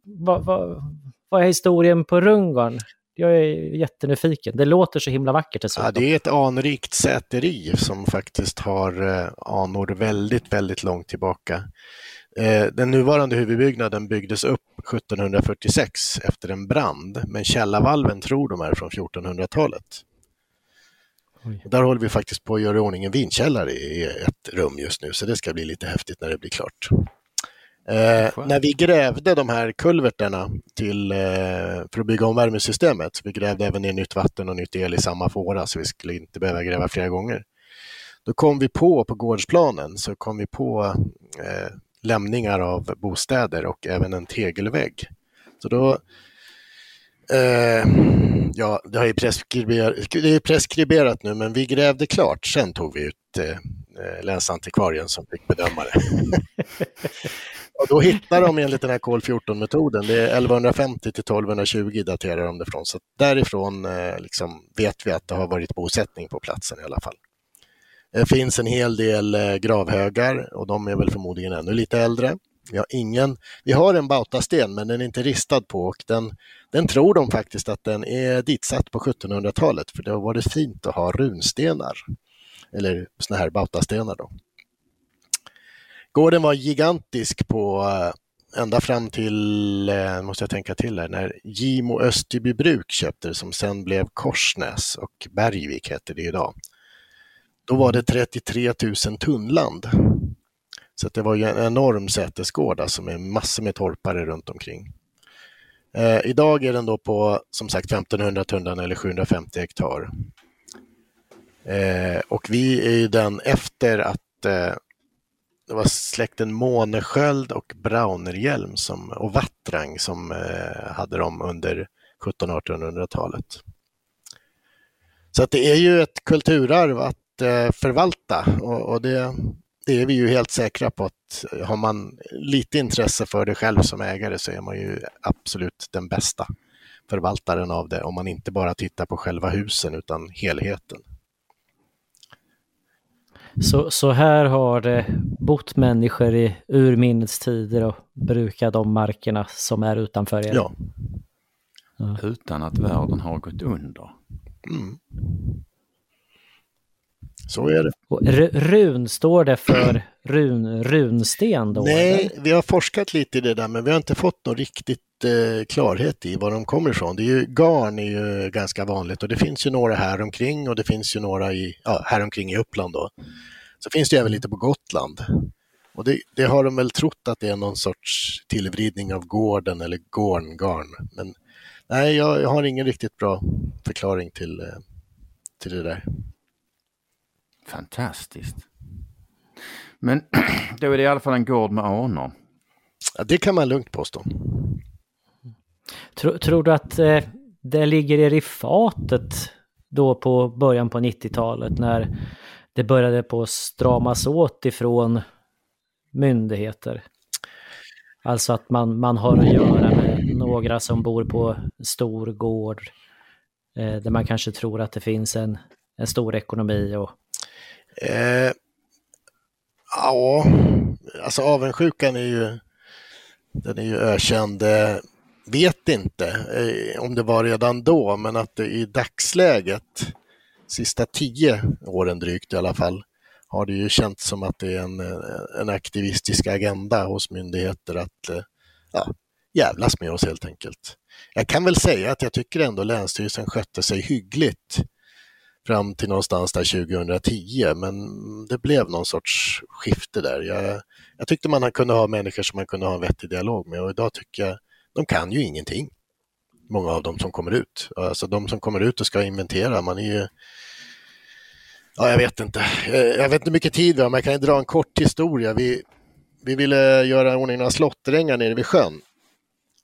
Vad, vad, vad är historien på Rundgarn? Jag är jättenyfiken. Det låter så himla vackert dessutom. Ja, det är ett anrikt säteri som faktiskt har eh, anor väldigt, väldigt långt tillbaka. Eh, den nuvarande huvudbyggnaden byggdes upp 1746 efter en brand, men källarvalven tror de är från 1400-talet. Där håller vi faktiskt på att göra i ordning en vinkällare i ett rum just nu, så det ska bli lite häftigt när det blir klart. Eh, när vi grävde de här kulverterna till, eh, för att bygga om värmesystemet, vi grävde även ner nytt vatten och nytt el i samma fåra så vi skulle inte behöva gräva flera gånger. Då kom vi på, på gårdsplanen, så kom vi på eh, lämningar av bostäder och även en tegelvägg. Så då, eh, ja, det, har ju preskriberat, det är preskriberat nu, men vi grävde klart. Sen tog vi ut eh Eh, länsantikvarien som fick bedöma det. och då hittar de enligt den här kol 14-metoden, det är 1150 till 1220 daterar de det från, så därifrån eh, liksom vet vi att det har varit bosättning på platsen i alla fall. Det finns en hel del eh, gravhögar och de är väl förmodligen ännu lite äldre. Vi har, ingen, vi har en bautasten men den är inte ristad på och den, den tror de faktiskt att den är ditsatt på 1700-talet för det har varit fint att ha runstenar. Eller såna här bautastenar då. Gården var gigantisk på eh, ända fram till, eh, måste jag tänka till här, när Gimo Österbybruk köpte det, som sen blev Korsnäs och Bergvik heter det idag. Då var det 33 000 tunnland. Så det var ju en enorm sätesgård alltså med massor med torpare runt omkring. Eh, idag är den då på som sagt 1500 tunnland eller 750 hektar. Eh, och vi är ju den efter att eh, det var släkten Månesköld och Braunerhjelm som, och Vattrang som eh, hade dem under 1700-1800-talet. Så att det är ju ett kulturarv att Eh, förvalta och, och det, det, är vi ju helt säkra på att eh, har man lite intresse för det själv som ägare så är man ju absolut den bästa förvaltaren av det om man inte bara tittar på själva husen utan helheten. Så, så här har det bott människor i urminnes tider och brukat de markerna som är utanför er? Ja. ja. Utan att världen har gått under? Mm. Så är det. Och run, står det för run, runsten då? Nej, eller? vi har forskat lite i det där men vi har inte fått någon riktigt eh, klarhet i var de kommer ifrån. Det är ju, garn är ju ganska vanligt och det finns ju några här omkring och det finns ju några i, ja, här omkring i Uppland då. Så finns det även lite på Gotland. Och det, det, har de väl trott att det är någon sorts tillvridning av gården eller gårngarn. Men nej, jag, jag har ingen riktigt bra förklaring till, eh, till det där. Fantastiskt. Men då är det i alla fall en gård med anor. Ja, det kan man lugnt påstå. Tror, tror du att eh, det ligger er i fatet då på början på 90-talet när det började på stramas åt ifrån myndigheter? Alltså att man, man har att göra med några som bor på stor gård eh, där man kanske tror att det finns en, en stor ekonomi och Eh, ja, alltså avundsjukan är ju, den är ju ökänd. Eh, vet inte eh, om det var redan då, men att det i dagsläget, sista tio åren drygt i alla fall, har det ju känts som att det är en, eh, en aktivistisk agenda hos myndigheter att eh, ja, jävlas med oss helt enkelt. Jag kan väl säga att jag tycker ändå Länsstyrelsen skötte sig hyggligt fram till någonstans där 2010, men det blev någon sorts skifte där. Jag, jag tyckte man kunde ha människor som man kunde ha en vettig dialog med och idag tycker jag de kan ju ingenting. många av dem som kommer ut. Alltså de som kommer ut och ska inventera, man är ju Ja, jag vet inte. Eh, jag vet inte hur mycket tid vi har, men jag kan dra en kort historia. Vi, vi ville göra ordning några slåtterängar nere vid sjön.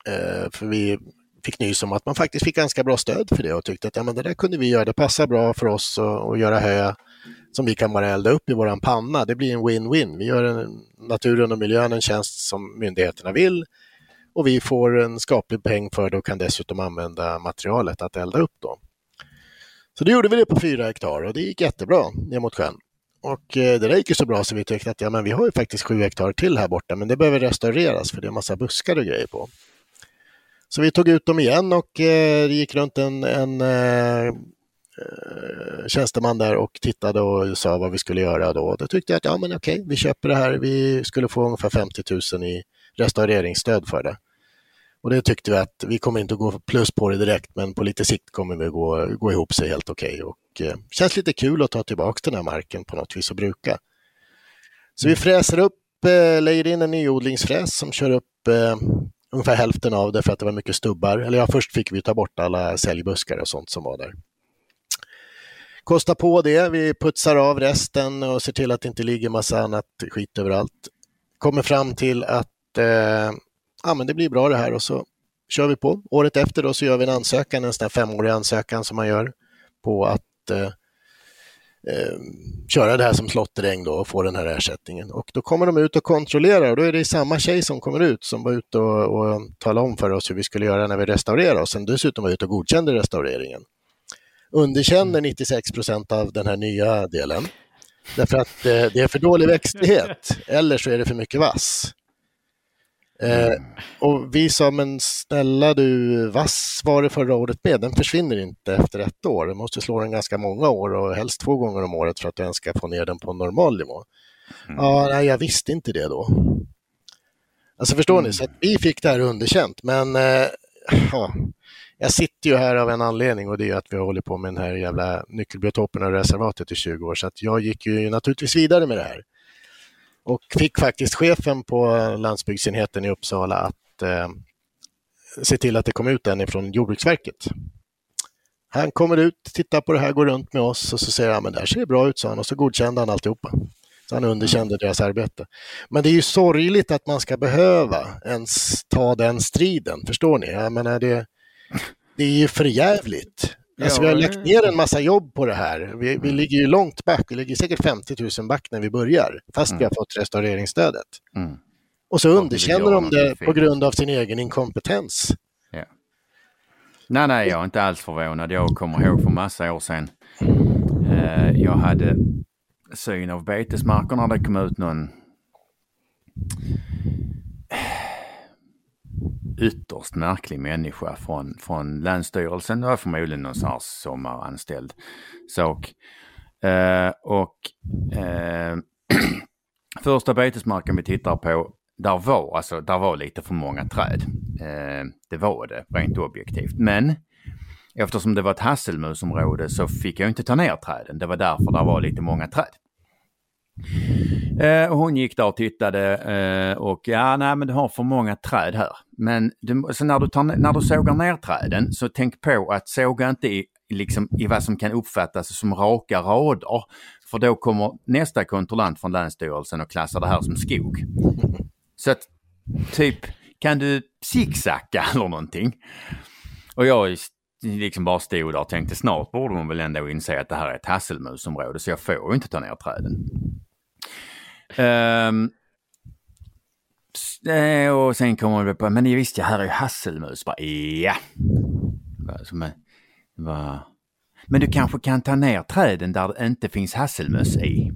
Eh, för vi fick nys om att man faktiskt fick ganska bra stöd för det och tyckte att ja, men det där kunde vi göra, det passar bra för oss att göra hö som vi kan bara elda upp i våran panna. Det blir en win-win. Vi gör en, naturen och miljön en tjänst som myndigheterna vill och vi får en skaplig peng för det och kan dessutom använda materialet att elda upp. Då. Så då gjorde vi det på fyra hektar och det gick jättebra ner mot sjön. Och eh, det där gick ju så bra så vi tyckte att ja, men vi har ju faktiskt sju hektar till här borta men det behöver restaureras för det är massa buskar och grejer på. Så vi tog ut dem igen och eh, det gick runt en, en eh, eh, tjänsteman där och tittade och sa vad vi skulle göra då. Då tyckte jag att ja men okej, vi köper det här. Vi skulle få ungefär 50 000 i restaureringsstöd för det. Och det tyckte vi att vi kommer inte att gå plus på det direkt, men på lite sikt kommer vi gå, gå ihop sig helt okej. Och eh, känns lite kul att ta tillbaka den här marken på något vis och bruka. Så vi fräser upp, eh, lägger in en nyodlingsfräs som kör upp eh, ungefär hälften av det för att det var mycket stubbar. Eller ja, först fick vi ta bort alla säljbuskar och sånt som var där. Kosta på det, vi putsar av resten och ser till att det inte ligger massa annat skit överallt. Kommer fram till att eh, ja, men det blir bra det här och så kör vi på. Året efter då så gör vi en ansökan, en sån här femårig ansökan som man gör på att eh, eh, köra det här som slåtteräng då och få den här ersättningen. Och då kommer de ut och kontrollerar och då är det samma tjej som kommer ut som var ute och, och talade om för oss hur vi skulle göra när vi restaurerade och sen dessutom var ute och godkände restaureringen. Underkänner 96 procent av den här nya delen. Därför att eh, det är för dålig växtlighet eller så är det för mycket vass. Eh, mm. och vi sa, men snälla du, vass var det förra året med, den försvinner inte efter ett år. Du måste slå den ganska många år och helst två gånger om året för att du ens ska få ner den på normal nivå. Mm. Ja, nej, jag visste inte det då. Alltså förstår mm. ni, så vi fick det här underkänt, men eh, ja, jag sitter ju här av en anledning och det är att vi har hållit på med den här jävla nyckelbiotopen och reservatet i 20 år, så att jag gick ju naturligtvis vidare med det här och fick faktiskt chefen på landsbygdsenheten i Uppsala att eh, se till att det kom ut en ifrån Jordbruksverket. Han kommer ut, tittar på det här, går runt med oss och så säger han, men det här ser bra ut, sa han och så godkände han alltihopa. Så han underkände deras arbete. Men det är ju sorgligt att man ska behöva ens ta den striden, förstår ni? Jag menar, det, det är ju förjävligt. Alltså, vi har lagt ner en massa jobb på det här. Vi, vi ligger ju långt back, vi ligger säkert 50 000 back när vi börjar, fast mm. vi har fått restaureringsstödet. Mm. Och så underkänner de det på grund av sin egen inkompetens. Ja. Nej, nej, jag är inte alls förvånad. Jag kommer ihåg för massa år sedan. Eh, jag hade syn av betesmarkerna. Det kom ut någon ytterst märklig människa från, från Länsstyrelsen. Det var förmodligen någon sån här sommaranställd sak. Eh, och eh, första betesmarken vi tittar på, där var, alltså, där var lite för många träd. Eh, det var det, rent objektivt. Men eftersom det var ett hasselmusområde så fick jag inte ta ner träden. Det var därför det var lite många träd. Eh, hon gick där och tittade eh, och ja, nej men du har för många träd här. Men du, så när, du tar, när du sågar ner träden så tänk på att såga inte i, liksom, i vad som kan uppfattas som raka rader. För då kommer nästa kontrollant från Länsstyrelsen och klassar det här som skog. Så att typ, kan du zigzacka eller någonting? Och jag liksom bara stod där och tänkte snart borde man väl ändå inse att det här är ett hasselmusområde så jag får ju inte ta ner träden. Um, och sen kommer det på, men visst ja, här är ju hasselmus. Bara, ja. Som, bara, Men du kanske kan ta ner träden där det inte finns hasselmus i.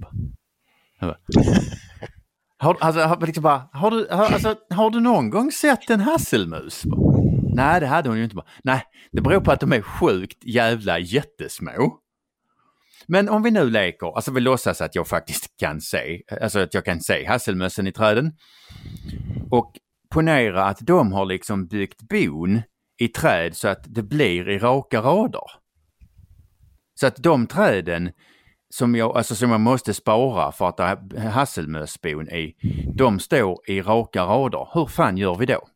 Har, alltså, liksom bara, har, du, har, alltså, har du någon gång sett en hasselmus? Nej, det hade hon ju inte. Bara. Nej, det beror på att de är sjukt jävla jättesmå. Men om vi nu leker, alltså vi låtsas att jag faktiskt kan se, alltså att jag kan se hasselmössen i träden. Och ponera att de har liksom byggt bon i träd så att det blir i raka rader. Så att de träden som jag, alltså som jag måste spara för att det är hasselmössbon i, de står i raka rader. Hur fan gör vi då?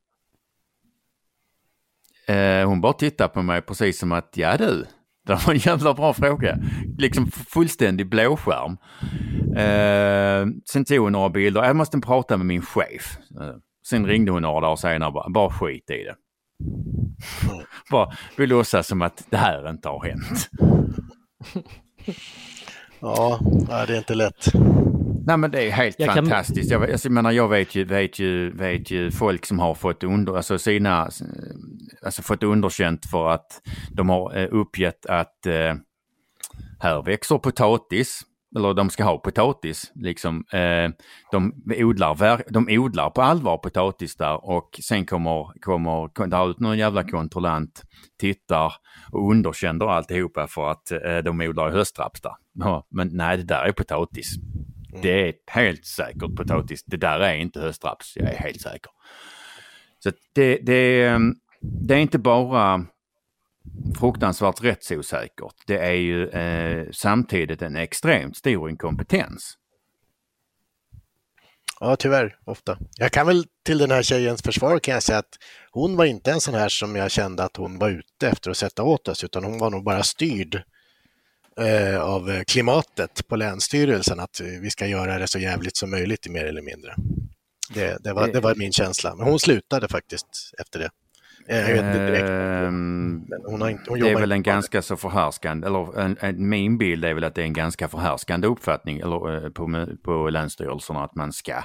Eh, hon bara tittar på mig precis som att, ja du, det var en jävla bra fråga. Liksom fullständig blåskärm. Eh, sen tog hon några bilder. Jag måste prata med min chef. Eh, sen ringde hon några dagar senare bara, bara skit i det. bara, vi låtsas som att det här inte har hänt. Ja, det är inte lätt. Nej men det är helt jag fantastiskt. Kan... Jag, jag, menar, jag vet ju, vet, ju, vet ju folk som har fått, under, alltså sina, alltså fått underkänt för att de har eh, uppgett att eh, här växer potatis, eller de ska ha potatis. Liksom. Eh, de, odlar, de odlar på allvar potatis där och sen kommer, kommer där ut någon jävla kontrollant, tittar och underkänner alltihopa för att eh, de odlar höstraps där. Ja, men nej, det där är potatis. Mm. Det är helt säkert potatis. Det där är inte höstraps, jag är helt säker. Så det, det, ehm, det är inte bara fruktansvärt rättsosäkert. Det är ju eh, samtidigt en extremt stor inkompetens. Ja, tyvärr, ofta. Jag kan väl till den här tjejens försvar kan jag säga att hon var inte en sån här som jag kände att hon var ute efter att sätta åt oss, utan hon var nog bara styrd eh, av klimatet på Länsstyrelsen att vi ska göra det så jävligt som möjligt mer eller mindre. Det, det, var, det var min känsla. Men hon slutade faktiskt efter det. Ehm, hon har inte, hon det är väl en ganska så förhärskande, eller en, en, min bild är väl att det är en ganska förhärskande uppfattning eller, eh, på, på länsstyrelserna att man ska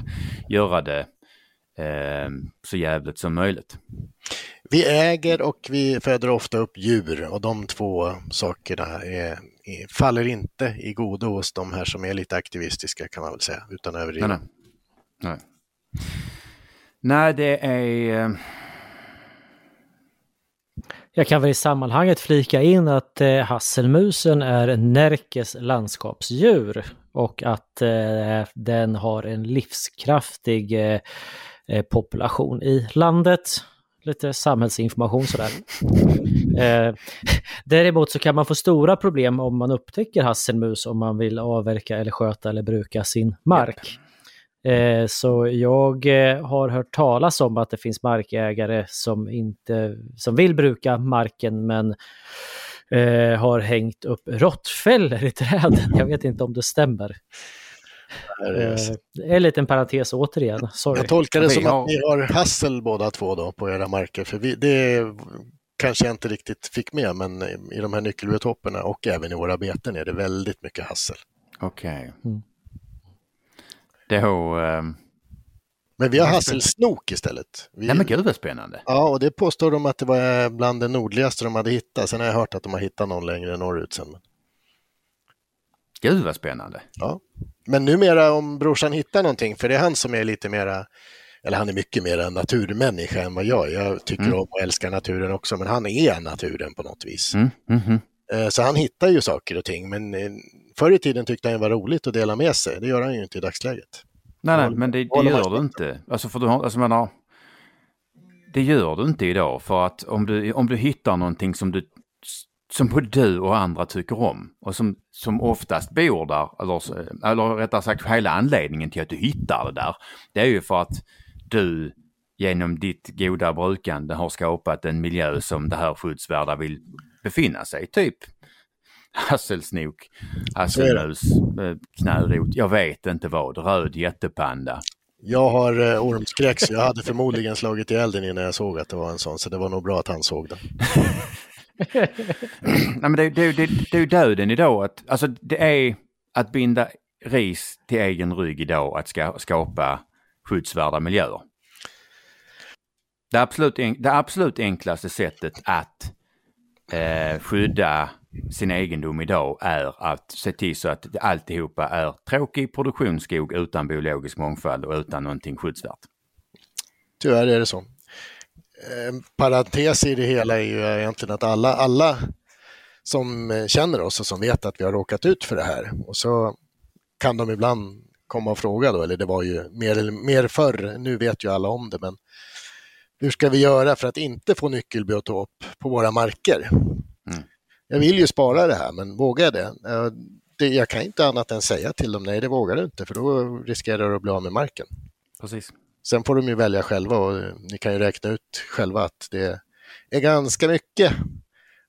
göra det eh, så jävligt som möjligt. Vi äger och vi föder ofta upp djur och de två sakerna är, faller inte i godo hos de här som är lite aktivistiska kan man väl säga, utan överdriva. Nej, nej. nej. nej, det är... Eh, jag kan väl i sammanhanget flika in att eh, hasselmusen är Närkes landskapsdjur och att eh, den har en livskraftig eh, eh population i landet lite samhällsinformation sådär. Eh, däremot så kan man få stora problem om man upptäcker hasselmus om man vill avverka eller sköta eller bruka sin mark. Eh, så jag eh, har hört talas om att det finns markägare som inte som vill bruka marken men eh, har hängt upp råttfällor i träden. Jag vet inte om det stämmer. Det är en liten parentes återigen. Sorry. Jag tolkar det som att ni har hassel båda två då på era marker. För vi, det kanske jag inte riktigt fick med, men i de här nyckelbiotoperna och även i våra beten är det väldigt mycket hassel. Okej. Okay. Mm. Då... Um... Men vi har hasselsnok istället. Vi... Nej men gud vad spännande. Ja, och det påstår de att det var bland det nordligaste de hade hittat. Sen har jag hört att de har hittat någon längre norrut sen. Gud vad spännande. Ja. Men numera om brorsan hittar någonting, för det är han som är lite mera, eller han är mycket mer en naturmänniska än vad jag Jag tycker mm. om och älskar naturen också, men han är naturen på något vis. Mm. Mm. Så han hittar ju saker och ting, men eh, förr i tiden tyckte han det var roligt att dela med sig. Det gör han ju inte i dagsläget. Nej, nej, men det, det gör du inte. Alltså, för du har, alltså, menar, det gör du inte idag för att om du, om du hittar någonting som du som både du och andra tycker om och som, som oftast bor där, eller, eller rättare sagt hela anledningen till att du hittar det där, det är ju för att du genom ditt goda brukande har skapat en miljö som det här skyddsvärda vill befinna sig Typ hasselsnok, hasselmus, eh, knärot, jag vet inte vad, röd jättepanda. Jag har eh, ormskräck så jag hade förmodligen slagit ihjäl den innan jag såg att det var en sån, så det var nog bra att han såg den. Nej, men det, det, det, det är ju döden idag. Att, alltså, det är att binda ris till egen rygg idag att ska, skapa skyddsvärda miljöer. Det absolut, det absolut enklaste sättet att eh, skydda sin egendom idag är att se till så att alltihopa är tråkig produktionsskog utan biologisk mångfald och utan någonting skyddsvärt. Tyvärr är det så. En parentes i det hela är ju egentligen att alla, alla som känner oss och som vet att vi har råkat ut för det här och så kan de ibland komma och fråga då, eller det var ju mer, mer förr, nu vet ju alla om det, men hur ska vi göra för att inte få nyckelbiotop på våra marker? Mm. Jag vill ju spara det här, men vågar jag det? det? Jag kan inte annat än säga till dem, nej det vågar du inte, för då riskerar du att bli av med marken. Precis. Sen får de ju välja själva och ni kan ju räkna ut själva att det, är ganska mycket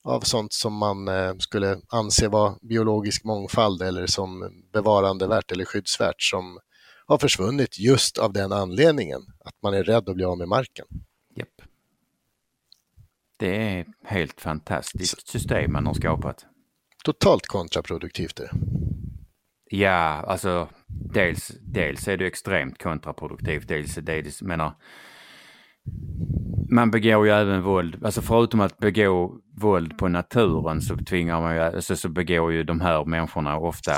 av sånt som man eh, skulle anse vara biologisk mångfald eller som bevarandevärt eller skyddsvärt som har försvunnit just av den anledningen, att man är rädd att bli av med marken. Japp. Det är ett helt fantastiskt system man har skapat. Totalt kontraproduktivt är det. Ja, alltså dels, dels är det extremt kontraproduktivt. Dels, dels menar, man begår ju även våld, alltså förutom att begå våld på naturen så tvingar man ju, alltså så begår ju de här människorna ofta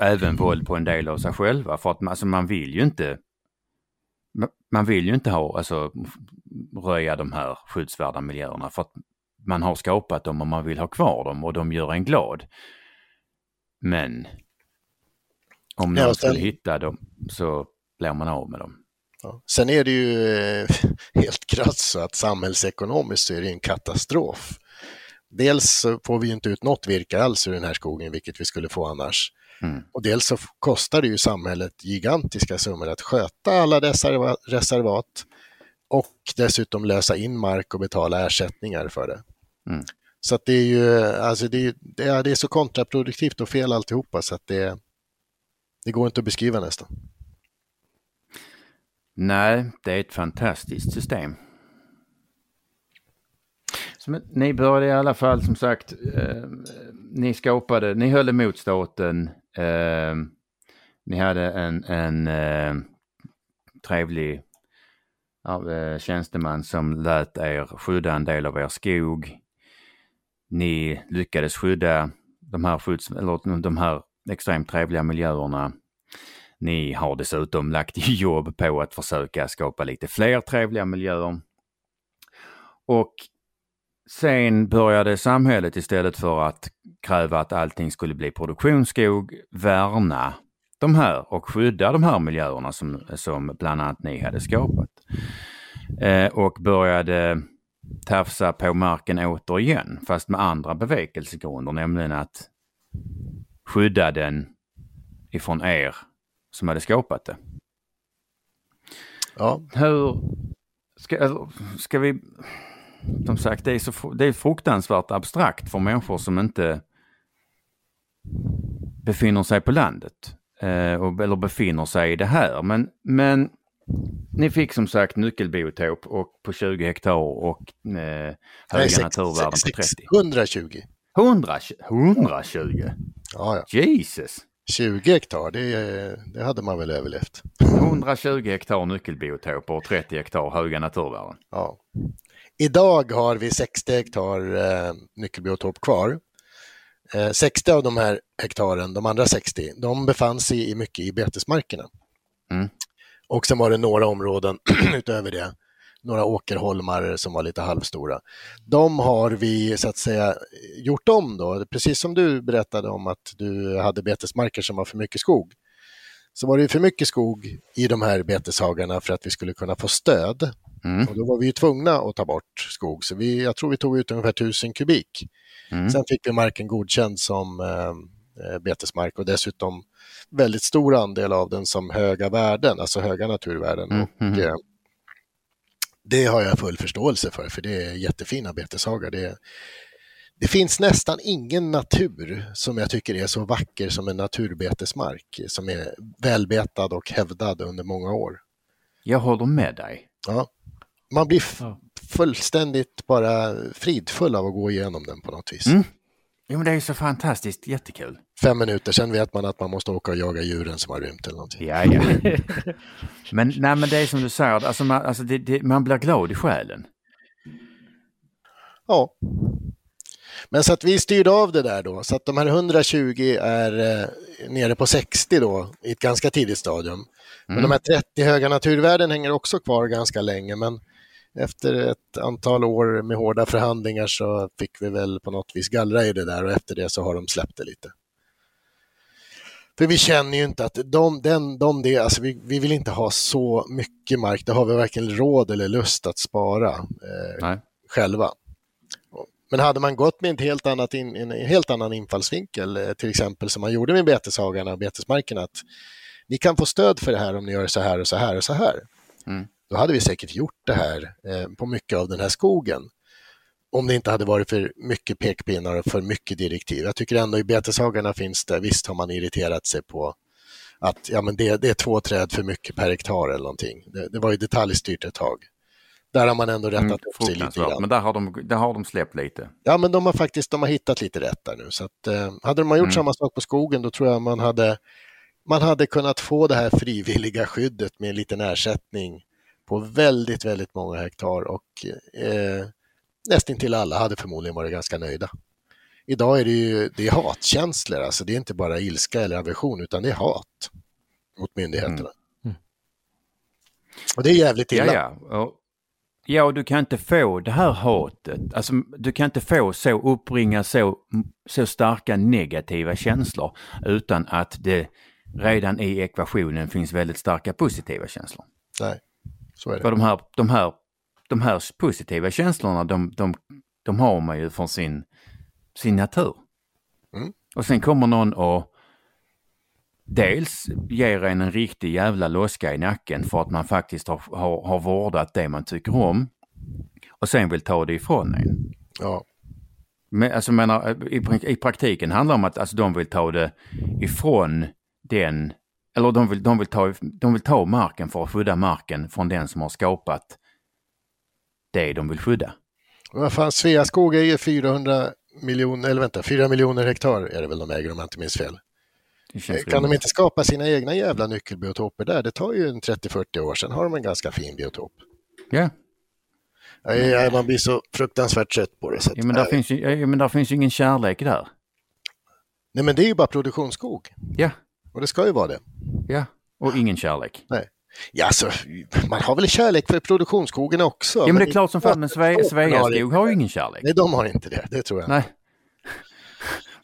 även våld på en del av sig själva för att alltså, man vill ju inte man vill ju inte ha, alltså röja de här skyddsvärda miljöerna för att man har skapat dem och man vill ha kvar dem och de gör en glad. Men om någon ja, sen... skulle hitta dem så blir man av med dem. Ja. Sen är det ju eh, helt krasst så att samhällsekonomiskt så är det en katastrof. Dels så får vi inte ut något virke alls ur den här skogen, vilket vi skulle få annars. Mm. Och dels så kostar det ju samhället gigantiska summor att sköta alla dessa reservat och dessutom lösa in mark och betala ersättningar för det. Mm. Så att det är ju, alltså det är, det är, det är så kontraproduktivt och fel alltihopa så att det, det går inte att beskriva nästan. Nej, det är ett fantastiskt system. Som, ni började i alla fall som sagt, eh, ni skapade, ni höll emot staten, eh, ni hade en, en eh, trevlig eh, tjänsteman som lät er skydda en del av er skog. Ni lyckades skydda de här, skydds, eller de här extremt trevliga miljöerna. Ni har dessutom lagt jobb på att försöka skapa lite fler trevliga miljöer. Och sen började samhället istället för att kräva att allting skulle bli produktionsskog värna de här och skydda de här miljöerna som, som bland annat ni hade skapat. Eh, och började tafsa på marken återigen, fast med andra bevekelsegrunder, nämligen att skydda den ifrån er som hade skapat det. Ja. Hur ska, ska vi... Som sagt, det är, så, det är fruktansvärt abstrakt för människor som inte befinner sig på landet. Eh, eller befinner sig i det här. Men, men ni fick som sagt nyckelbiotop och på 20 hektar och eh, höga Nej, naturvärden på 30. 120. 120? 120? Ja, ja. Jesus! 20 hektar, det, det hade man väl överlevt. 120 hektar nyckelbiotoper och 30 hektar höga naturvärden. Ja. Idag har vi 60 hektar eh, nyckelbiotop kvar. Eh, 60 av de här hektaren, de andra 60, de befann sig i mycket i betesmarkerna. Mm. Och sen var det några områden utöver det, några åkerholmar som var lite halvstora. De har vi så att säga gjort om då, precis som du berättade om att du hade betesmarker som var för mycket skog. Så var det för mycket skog i de här beteshagarna för att vi skulle kunna få stöd. Mm. Och då var vi tvungna att ta bort skog, så vi, jag tror vi tog ut ungefär 1000 kubik. Mm. Sen fick vi marken godkänd som eh, betesmark och dessutom väldigt stor andel av den som höga värden, alltså höga naturvärden. Mm. Och, eh, det har jag full förståelse för, för det är jättefina beteshagar. Det, det finns nästan ingen natur som jag tycker är så vacker som en naturbetesmark som är välbetad och hävdad under många år. Jag håller med dig. Ja. Man blir fullständigt bara fridfull av att gå igenom den på något vis. Mm. Jo, men det är så fantastiskt jättekul. Fem minuter, sen vet man att man måste åka och jaga djuren som har rymt eller någonting. Ja, ja. men, nej, men det är som du säger, alltså man, alltså det, det, man blir glad i själen. Ja. Men så att vi styrde av det där då, så att de här 120 är eh, nere på 60 då i ett ganska tidigt stadium. Men mm. de här 30 höga naturvärden hänger också kvar ganska länge, men efter ett antal år med hårda förhandlingar så fick vi väl på något vis gallra i det där och efter det så har de släppt det lite. För vi känner ju inte att de, den, de det, alltså vi, vi vill inte ha så mycket mark, det har vi varken råd eller lust att spara eh, själva. Men hade man gått med en helt, annat in, en helt annan infallsvinkel, eh, till exempel som man gjorde med beteshagarna och betesmarkerna, att ni kan få stöd för det här om ni gör så här och så här och så här. Mm. Då hade vi säkert gjort det här eh, på mycket av den här skogen. Om det inte hade varit för mycket pekpinnar och för mycket direktiv. Jag tycker ändå i beteshagarna finns det, visst har man irriterat sig på att ja, men det, det är två träd för mycket per hektar eller någonting. Det, det var ju detaljstyrt ett tag. Där har man ändå rättat mm, upp sig lite grann. Men där har, de, där har de släppt lite. Ja, men de har faktiskt de har hittat lite rätt där nu. Så att, eh, hade man gjort mm. samma sak på skogen då tror jag man hade, man hade kunnat få det här frivilliga skyddet med en liten ersättning på väldigt, väldigt många hektar och eh, nästintill alla hade förmodligen varit ganska nöjda. Idag är det ju det är hatkänslor, alltså det är inte bara ilska eller aversion utan det är hat mot myndigheterna. Mm. Mm. Och det är jävligt illa. Ja, ja. Och, ja, och du kan inte få det här hatet, alltså du kan inte få så uppringa så, så starka negativa känslor utan att det redan i ekvationen finns väldigt starka positiva känslor. Nej. För de här, de här, de här positiva känslorna, de, de, de har man ju från sin, sin natur. Mm. Och sen kommer någon och dels ger en en riktig jävla loska i nacken för att man faktiskt har, har, har vårdat det man tycker om. Och sen vill ta det ifrån en. Ja. Men, alltså, menar, i, I praktiken handlar det om att alltså, de vill ta det ifrån den, eller de vill, de, vill ta, de vill ta marken för att skydda marken från den som har skapat det de vill skydda. Vad fan, Sveaskog äger 400 miljoner, eller vänta, 4 miljoner hektar är det väl de äger om jag inte minns fel. Kan de inte skapa sina egna jävla nyckelbiotoper där? Det tar ju en 30-40 år, sen har de en ganska fin biotop. Ja. Ja, man blir så fruktansvärt trött på det. Så ja, men, där finns ju, ja, men där finns ju ingen kärlek där. Nej, men det är ju bara produktionsskog. Ja. Och det ska ju vara det. Ja, och ingen kärlek. Nej. Ja, alltså, man har väl kärlek för produktionsskogen också. Ja, men, det är klart som fan, men Sveaskog har ju ingen kärlek. Nej, de har inte det, det tror jag. Nej.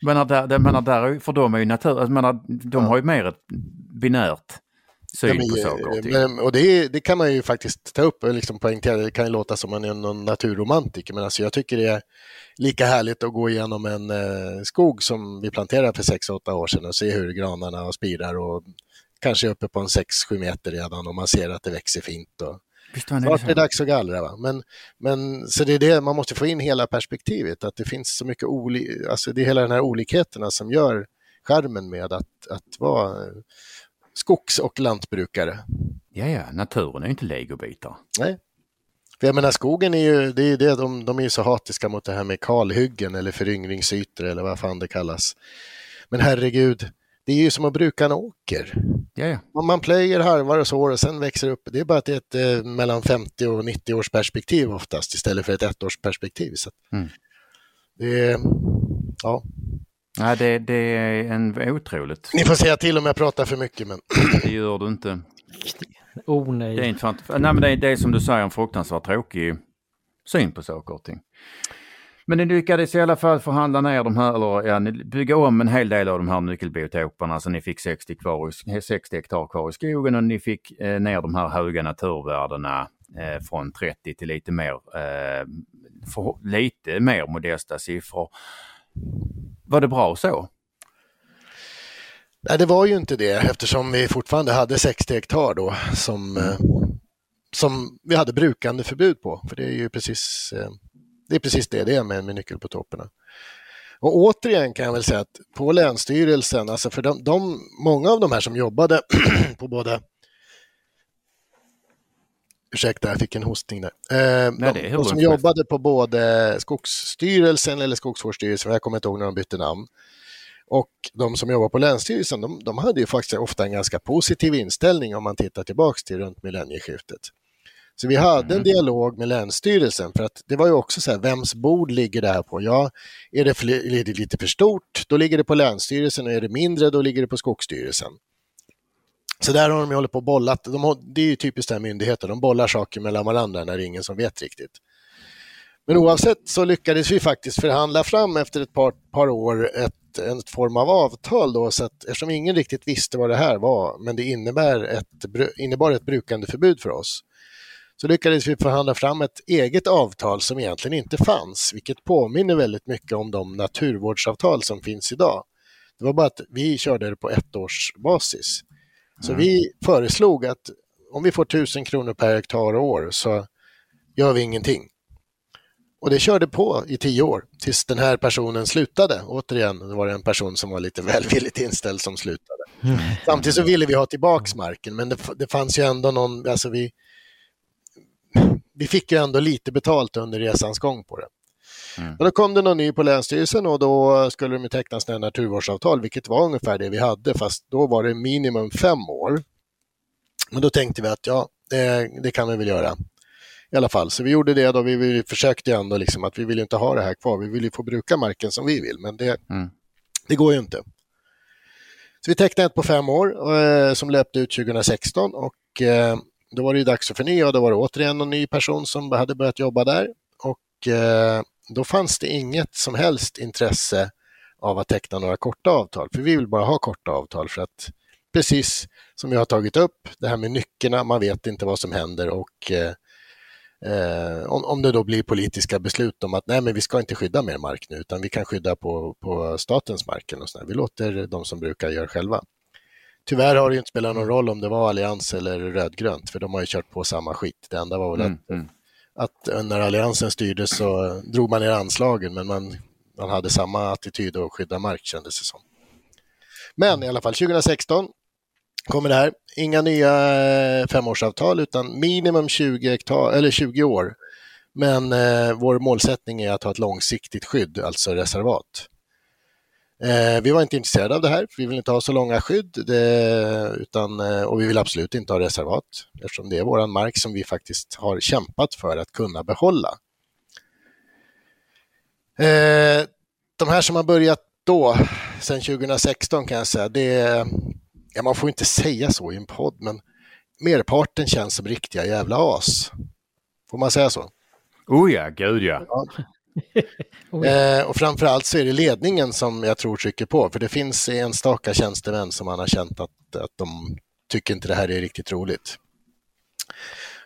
Men där, där, för dem är ju natur, alltså, menar, de har ju mer ett binärt syn ja, men, på saker och ting. Men, och det, det, kan man ju faktiskt ta upp och liksom poängtera, det kan ju låta som man är någon naturromantiker, men alltså jag tycker det är lika härligt att gå igenom en eh, skog som vi planterade för 6-8 år sedan och se hur granarna spirar och kanske uppe på en 6-7 meter redan och man ser att det växer fint. Och, Snart är det dags att gallra. Va? Men, men, så det är det, man måste få in hela perspektivet, att det finns så mycket olika, alltså det är hela den här olikheterna som gör skärmen med att, att vara skogs och lantbrukare. Ja, ja, naturen är inte legobitar. Nej. För jag menar skogen är ju, det är det, de, de är ju så hatiska mot det här med kalhyggen eller föryngringsytor eller vad fan det kallas. Men herregud, det är ju som att bruka en åker. Ja, ja. Man plöjer, harvar och sår och sen växer upp. Det är bara att det är ett eh, mellan 50 och 90 års perspektiv oftast istället för ett ettårsperspektiv. Så mm. det är, ja. Ja, det, det är en otroligt. Ni får säga till om jag pratar för mycket men. Det gör du inte. Oh nej. Det är inte nej men det är, det är som du säger en fruktansvärt tråkig syn på saker och ting. Men ni lyckades i alla fall förhandla ner de här, eller ja, ni bygga om en hel del av de här nyckelbiotoperna så ni fick 60, kvar 60 hektar kvar i skogen och ni fick eh, ner de här höga naturvärdena eh, från 30 till lite mer, eh, för, lite mer modesta siffror. Var det bra så? Nej, det var ju inte det eftersom vi fortfarande hade 60 hektar då som, eh, som vi hade brukande förbud på. För det är ju precis eh, det är precis det det är med, med nyckelbiotoperna. Och återigen kan jag väl säga att på Länsstyrelsen, alltså för de, de många av de här som jobbade på både Ursäkta, jag fick en hostning där. Eh, Nej, de, de, som jobbade på både Skogsstyrelsen eller Skogsvårdsstyrelsen, jag kommer inte ihåg när de bytte namn, och de som jobbar på Länsstyrelsen, de, de hade ju faktiskt ofta en ganska positiv inställning om man tittar tillbaks till runt millennieskiftet. Så vi hade en mm. dialog med Länsstyrelsen för att det var ju också så här, vems bord ligger det här på? Ja, är det, är det lite för stort, då ligger det på Länsstyrelsen och är det mindre, då ligger det på Skogsstyrelsen. Så där har de hållit på och bollat, de har, det är ju typiskt det här myndigheter, de bollar saker mellan varandra när det är ingen som vet riktigt. Men oavsett så lyckades vi faktiskt förhandla fram efter ett par, par år ett, en form av avtal då, så att eftersom ingen riktigt visste vad det här var, men det innebär ett, innebar ett brukandeförbud för oss, så lyckades vi förhandla fram ett eget avtal som egentligen inte fanns, vilket påminner väldigt mycket om de naturvårdsavtal som finns idag. Det var bara att vi körde det på ettårsbasis. Så mm. vi föreslog att om vi får 1000 kronor per hektar och år så gör vi ingenting. Och det körde på i tio år tills den här personen slutade. Återigen, det var det en person som var lite välvilligt inställd som slutade. Mm. Samtidigt så ville vi ha tillbaks marken, men det, det fanns ju ändå någon, alltså vi, vi fick ju ändå lite betalt under resans gång på det. Mm. Men då kom det någon ny på Länsstyrelsen och då skulle de teckna sådana naturvårdsavtal, vilket var ungefär det vi hade, fast då var det minimum fem år. Men då tänkte vi att ja, det, det kan vi väl göra. I alla fall, så vi gjorde det då. Vi, vi försökte ändå liksom att vi vill inte ha det här kvar. Vi vill ju få bruka marken som vi vill, men det, mm. det går ju inte. Så vi tecknade ett på fem år eh, som löpte ut 2016 och eh, då var det ju dags att förnya och då var det återigen en ny person som hade börjat jobba där. Och eh, då fanns det inget som helst intresse av att teckna några korta avtal, för vi vill bara ha korta avtal för att precis som jag har tagit upp, det här med nyckerna, man vet inte vad som händer och eh, eh, om, om det då blir politiska beslut om att nej men vi ska inte skydda mer mark nu utan vi kan skydda på, på statens mark. Och sådär. Vi låter de som brukar göra själva. Tyvärr har det inte spelat någon roll om det var allians eller rödgrönt för de har ju kört på samma skit. Det enda var väl mm, att, mm att när alliansen styrde så drog man ner anslagen men man, man hade samma attityd att skydda mark kändes det som. Men i alla fall 2016 kommer det här. Inga nya eh, femårsavtal utan minimum 20, hektar, eller 20 år. Men eh, vår målsättning är att ha ett långsiktigt skydd, alltså reservat. Eh, vi var inte intresserade av det här, för vi vill inte ha så långa skydd det, utan, eh, och vi vill absolut inte ha reservat eftersom det är vår mark som vi faktiskt har kämpat för att kunna behålla. Eh, de här som har börjat då, sedan 2016 kan jag säga, det, ja, man får inte säga så i en podd, men merparten känns som riktiga jävla as. Får man säga så? Oh ja, gud ja. ja. eh, och framförallt så är det ledningen som jag tror trycker på, för det finns enstaka tjänstemän som man har känt att, att de tycker inte det här är riktigt roligt.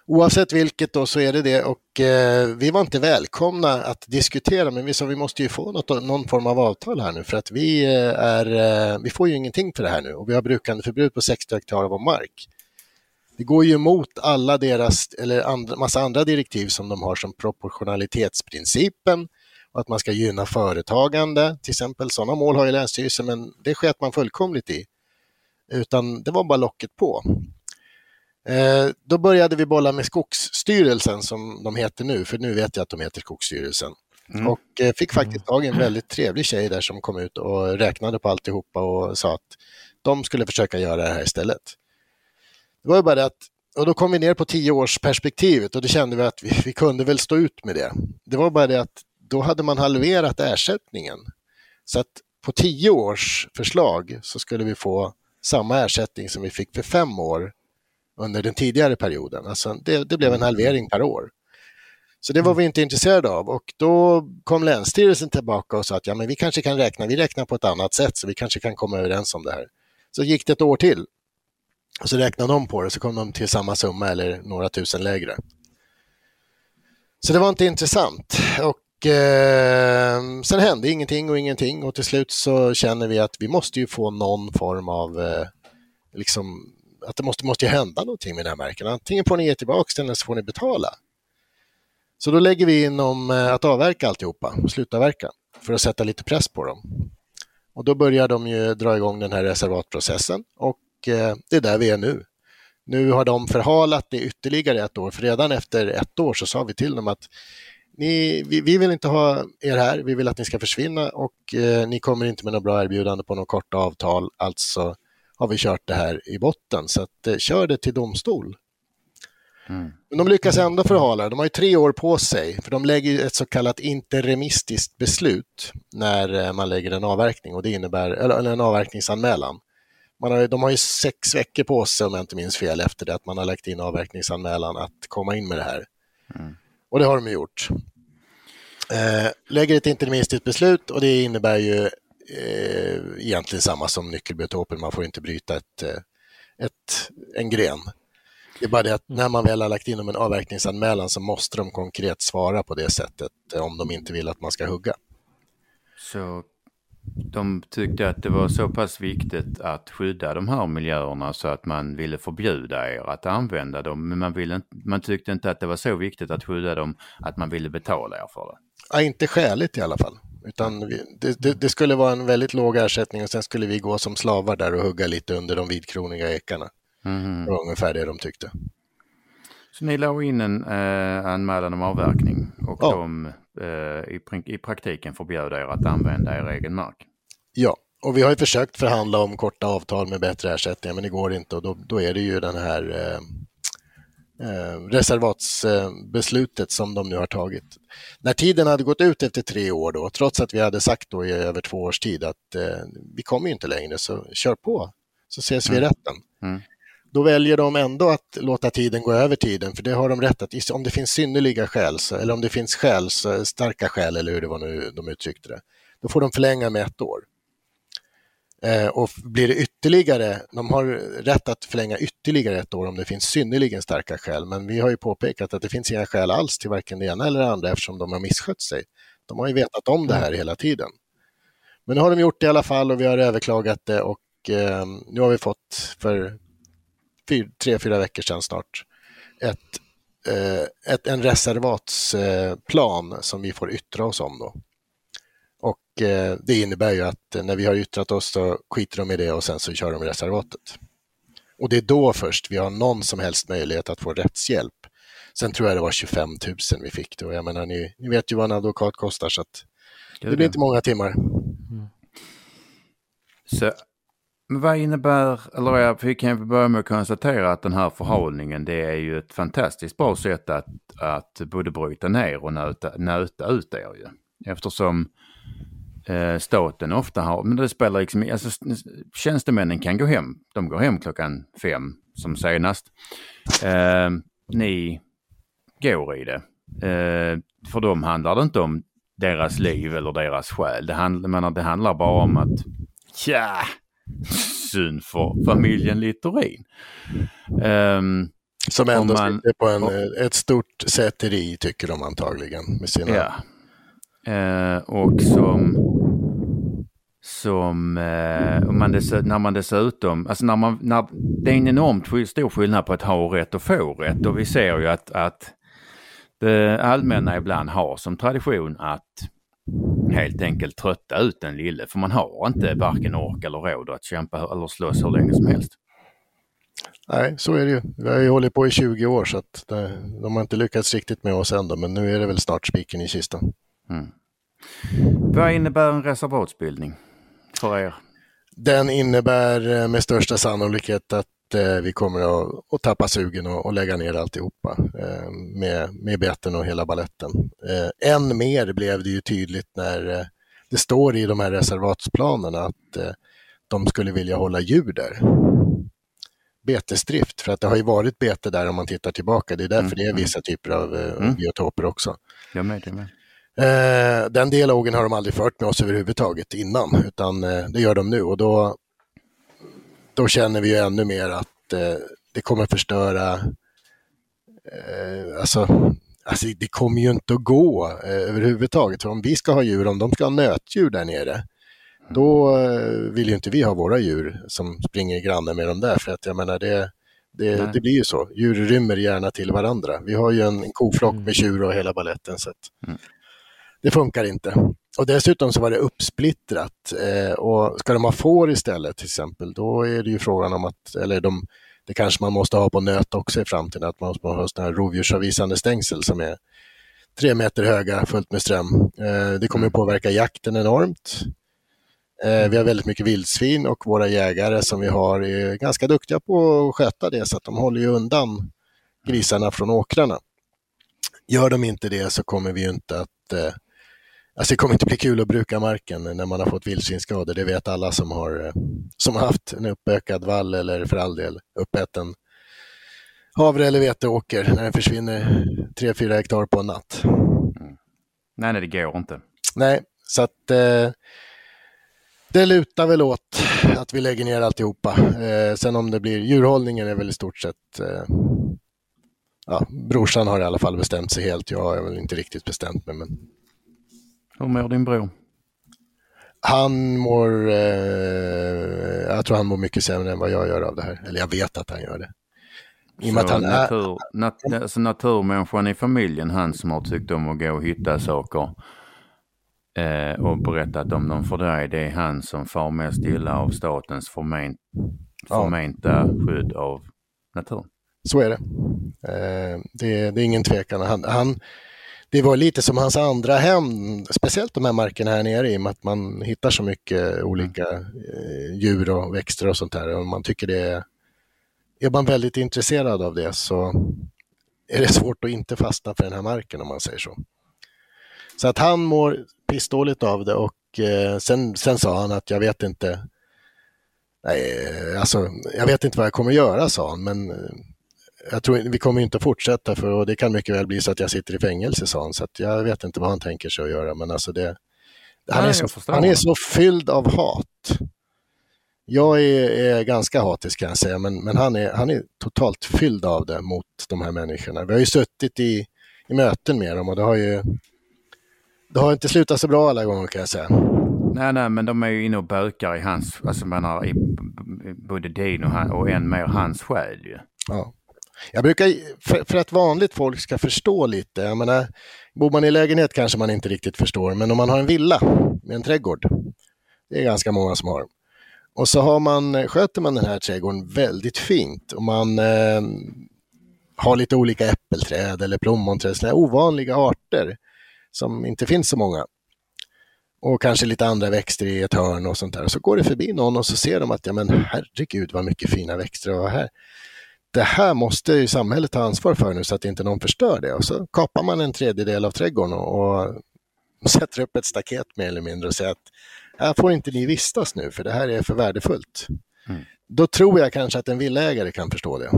Oavsett vilket då så är det det och eh, vi var inte välkomna att diskutera men vi sa vi måste ju få något, någon form av avtal här nu för att vi, eh, är, eh, vi får ju ingenting för det här nu och vi har brukandeförbud på 60 hektar av vår mark. Det går ju emot alla deras, eller andra, massa andra direktiv som de har som proportionalitetsprincipen och att man ska gynna företagande, till exempel. Sådana mål har ju Länsstyrelsen men det sket man fullkomligt i. Utan det var bara locket på. Eh, då började vi bolla med Skogsstyrelsen som de heter nu, för nu vet jag att de heter Skogsstyrelsen. Mm. Och eh, fick faktiskt tag i en väldigt trevlig tjej där som kom ut och räknade på alltihopa och sa att de skulle försöka göra det här istället. Det var ju bara det att, och då kom vi ner på tioårsperspektivet och då kände vi att vi, vi kunde väl stå ut med det. Det var bara det att då hade man halverat ersättningen. Så att på tio års förslag så skulle vi få samma ersättning som vi fick för fem år under den tidigare perioden. Alltså det, det blev en mm. halvering per år. Så det var mm. vi inte intresserade av och då kom Länsstyrelsen tillbaka och sa att ja, men vi kanske kan räkna, vi räknar på ett annat sätt så vi kanske kan komma överens om det här. Så gick det ett år till och så räknade de på det så kom de till samma summa eller några tusen lägre. Så det var inte intressant och eh, sen hände ingenting och ingenting och till slut så känner vi att vi måste ju få någon form av eh, liksom att det måste, måste hända någonting med den här märken. Antingen får ni ge tillbaka den eller så får ni betala. Så då lägger vi in om eh, att avverka alltihopa, slutavverka, för att sätta lite press på dem. Och då börjar de ju dra igång den här reservatprocessen och det är där vi är nu. Nu har de förhalat det ytterligare ett år, för redan efter ett år så sa vi till dem att ni, vi, vi, vill inte ha er här, vi vill att ni ska försvinna och eh, ni kommer inte med något bra erbjudande på något korta avtal, alltså har vi kört det här i botten. Så att, eh, kör det till domstol. Mm. Men de lyckas ändå förhala De har ju tre år på sig, för de lägger ett så kallat interimistiskt beslut när eh, man lägger en avverkning och det innebär, eller en avverkningsanmälan. Man har, de har ju sex veckor på sig, om jag inte minns fel, efter det att man har lagt in avverkningsanmälan att komma in med det här. Mm. Och det har de gjort. Eh, lägger ett interimistiskt beslut och det innebär ju eh, egentligen samma som nyckelbiotopen, man får inte bryta ett, eh, ett, en gren. Det är bara det att när man väl har lagt in en avverkningsanmälan så måste de konkret svara på det sättet eh, om de inte vill att man ska hugga. Så de tyckte att det var så pass viktigt att skydda de här miljöerna så att man ville förbjuda er att använda dem. Men man, ville man tyckte inte att det var så viktigt att skydda dem att man ville betala er för det. Ja, inte skäligt i alla fall. Utan vi, det, det, det, skulle vara en väldigt låg ersättning och sen skulle vi gå som slavar där och hugga lite under de vidkroniga ekarna. Mm. Det var ungefär det de tyckte. Så ni la in en eh, anmälan om avverkning och ja. de eh, i, i praktiken förbjöd er att använda er egen mark? Ja, och vi har ju försökt förhandla om korta avtal med bättre ersättningar men det går inte och då, då är det ju den här eh, eh, reservatsbeslutet som de nu har tagit. När tiden hade gått ut efter tre år då, trots att vi hade sagt då i över två års tid att eh, vi kommer inte längre så kör på så ses vi i mm. rätten. Mm. Då väljer de ändå att låta tiden gå över tiden, för det har de rätt att, om det finns synnerliga skäl, eller om det finns skäl, starka skäl eller hur det var nu de uttryckte det, då får de förlänga med ett år. Eh, och blir det ytterligare, de har rätt att förlänga ytterligare ett år om det finns synnerligen starka skäl, men vi har ju påpekat att det finns inga skäl alls till varken det ena eller det andra eftersom de har misskött sig. De har ju vetat om det här hela tiden. Men nu har de gjort det i alla fall och vi har överklagat det och eh, nu har vi fått för fyr, tre, fyra veckor sedan snart ett, eh, ett, en reservatsplan som vi får yttra oss om. Då. Och eh, det innebär ju att när vi har yttrat oss så skiter de i det och sen så kör de reservatet. Och det är då först vi har någon som helst möjlighet att få rättshjälp. Sen tror jag det var 25 000 vi fick då. Jag menar, ni, ni vet ju vad en advokat kostar så att det blir inte många timmar. Mm. Så men vad innebär, eller jag vi kan börja med att konstatera att den här förhållningen det är ju ett fantastiskt bra sätt att, att både bryta ner och nöta, nöta ut er ju. Eftersom eh, staten ofta har, men det spelar liksom, alltså tjänstemännen kan gå hem, de går hem klockan fem som senast. Eh, ni går i det. Eh, för dem handlar det inte om deras liv eller deras själ. Det, handl menar, det handlar bara om att, tja, synd för familjen Littorin. Um, som ändå man, sitter på en, och, ett stort säteri tycker de antagligen. Med sina... Ja. Uh, och som, som uh, man dess, när man dessutom, alltså när man, när, det är en enormt stor skillnad på att ha rätt och få rätt och vi ser ju att, att det allmänna ibland har som tradition att helt enkelt trötta ut den lille för man har inte varken ork eller råd att kämpa eller slåss hur länge som helst. Nej, så är det ju. Vi har ju hållit på i 20 år så att det, de har inte lyckats riktigt med oss ändå, men nu är det väl snart spiken i kistan. Mm. Vad innebär en reservatsbildning för er? Den innebär eh, med största sannolikhet att eh, vi kommer att, att tappa sugen och, och lägga ner alltihopa eh, med, med beten och hela balletten. Eh, än mer blev det ju tydligt när eh, det står i de här reservatsplanerna att eh, de skulle vilja hålla djur där. Betesdrift, för att det har ju varit bete där om man tittar tillbaka. Det är därför mm. det är mm. vissa typer av eh, mm. biotoper också. Jag med, jag med. Eh, den dialogen har de aldrig fört med oss överhuvudtaget innan, utan eh, det gör de nu och då då känner vi ju ännu mer att eh, det kommer förstöra, eh, alltså, alltså det kommer ju inte att gå eh, överhuvudtaget. För om vi ska ha djur, om de ska ha nötdjur där nere, då eh, vill ju inte vi ha våra djur som springer granne med dem där. För att jag menar, det, det, det, blir ju så. Djur rymmer gärna till varandra. Vi har ju en, en koflock med tjur och hela balletten. Så mm. Det funkar inte. Och dessutom så var det uppsplittrat. Eh, och ska de ha får istället till exempel, då är det ju frågan om att, eller de, det kanske man måste ha på nöt också i framtiden, att man måste ha sådana här rovdjursavvisande stängsel som är tre meter höga, fullt med ström. Eh, det kommer att påverka jakten enormt. Eh, vi har väldigt mycket vildsvin och våra jägare som vi har är ganska duktiga på att sköta det så att de håller ju undan grisarna från åkrarna. Gör de inte det så kommer vi inte att eh, Alltså det kommer inte bli kul att bruka marken när man har fått vildsvinsskador. Det vet alla som har, som har haft en uppökad vall eller för all del uppäten havre eller veteåker när den försvinner 3-4 hektar på en natt. Mm. Nej, nej, det går inte. Nej, så att eh, det lutar väl åt att vi lägger ner alltihopa. Eh, sen om det blir djurhållningen är väl i stort sett eh, ja, brorsan har i alla fall bestämt sig helt. Jag har väl inte riktigt bestämt mig, men hur mår din bror? Han mår, eh, jag tror han mår mycket sämre än vad jag gör av det här. Eller jag vet att han gör det. I att han natur, är... nat, alltså naturmänniskan i familjen, han som har tyckt om att gå och hitta saker eh, och berättat om dem för dig, det är han som far mest illa av statens förment, förmenta ja. skydd av naturen. Så är det. Eh, det, det, är ingen tvekan. Han, han, det var lite som hans andra hem, speciellt de här markerna här nere i och med att man hittar så mycket olika eh, djur och växter och sånt där. Och man tycker det är, är man väldigt intresserad av det så är det svårt att inte fastna för den här marken om man säger så. Så att han mår pissdåligt av det och eh, sen, sen sa han att jag vet inte, nej, alltså jag vet inte vad jag kommer göra sa han, men eh, jag tror vi kommer inte att fortsätta för det kan mycket väl bli så att jag sitter i fängelse sa han, så jag vet inte vad han tänker sig att göra, men alltså det, han, är så, han är så fylld av hat. Jag är, är, ganska hatisk kan jag säga, men, men han, är, han är totalt fylld av det mot de här människorna. Vi har ju suttit i, i möten med dem och det har ju det har inte slutat så bra alla gånger kan jag säga. Nej, nej, men de är ju inne och bökar i hans, alltså man har i både din och, han, och än mer hans själ ju. Ja. Jag brukar, för, för, att vanligt folk ska förstå lite, jag menar, bor man i lägenhet kanske man inte riktigt förstår, men om man har en villa med en trädgård, det är ganska många som har, och så har man, sköter man den här trädgården väldigt fint och man eh, har lite olika äppelträd eller plommonträd, sådana ovanliga arter, som inte finns så många. Och kanske lite andra växter i ett hörn och sånt där. Så går det förbi någon och så ser de att, ja men herregud vad mycket fina växter det var här. Det här måste ju samhället ta ansvar för nu så att inte någon förstör det. Och så kapar man en tredjedel av trädgården och, sätter upp ett staket mer eller mindre och säger att här får inte ni vistas nu för det här är för värdefullt. Mm. Då tror jag kanske att en villaägare kan förstå det.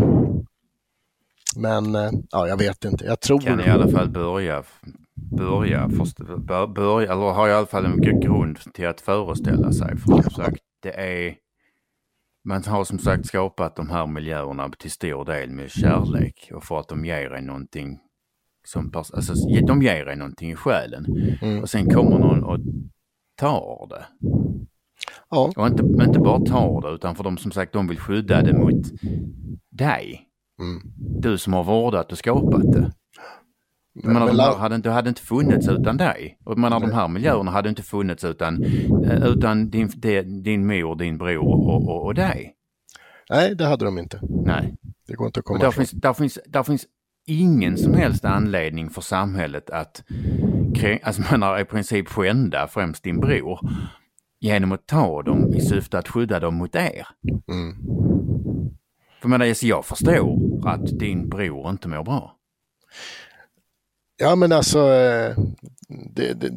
Men eh, ja, jag vet inte. Jag tror... Kan i alla fall börja börja, först, börja, eller har i alla fall en grund till att föreställa sig. För som sagt, det är, man har som sagt skapat de här miljöerna till stor del med kärlek och för att de ger en någonting som, alltså, de ger en någonting i själen. Mm. Och sen kommer någon och tar det. Ja. Och inte, inte bara tar det utan för de som sagt de vill skydda det mot dig. Mm. Du som har vårdat och skapat det. Men, menar, de hade inte, hade inte funnits utan dig. Och menar, de här miljöerna hade inte funnits utan, eh, utan din, din mor, din bror och, och, och dig. Nej, det hade de inte. Nej. Det går inte att komma där finns, där, finns, där finns ingen som helst anledning för samhället att alltså menar, i princip skända främst din bror genom att ta dem i syfte att skydda dem mot er. Mm. För menar, alltså, jag förstår att din bror inte mår bra. Ja men alltså eh, det, det,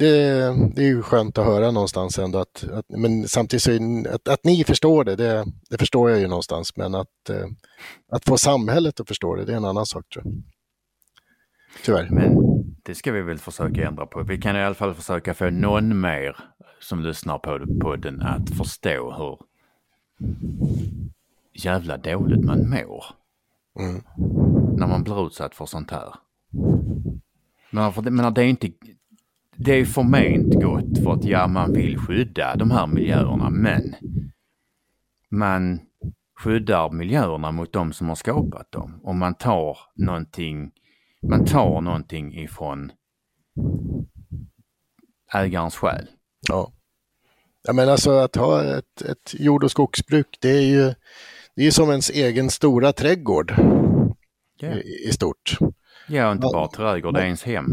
det, är ju skönt att höra någonstans ändå att, att men samtidigt så är, att, att ni förstår det, det, det, förstår jag ju någonstans men att, eh, att få samhället att förstå det, det är en annan sak tror jag. Tyvärr. Men det ska vi väl försöka ändra på. Vi kan i alla fall försöka få någon mer som lyssnar på podden att förstå hur jävla dåligt man mår. Mm. När man blir utsatt för sånt här. Men, men det är inte, det är förment gott för att ja, man vill skydda de här miljöerna, men man skyddar miljöerna mot de som har skapat dem. Och man tar någonting, man tar någonting ifrån ägarens själ. Ja. Ja men alltså att ha ett, ett jord och skogsbruk det är ju det är som ens egen stora trädgård yeah. i, i, stort. Ja, inte bara trädgård, det är ens hem.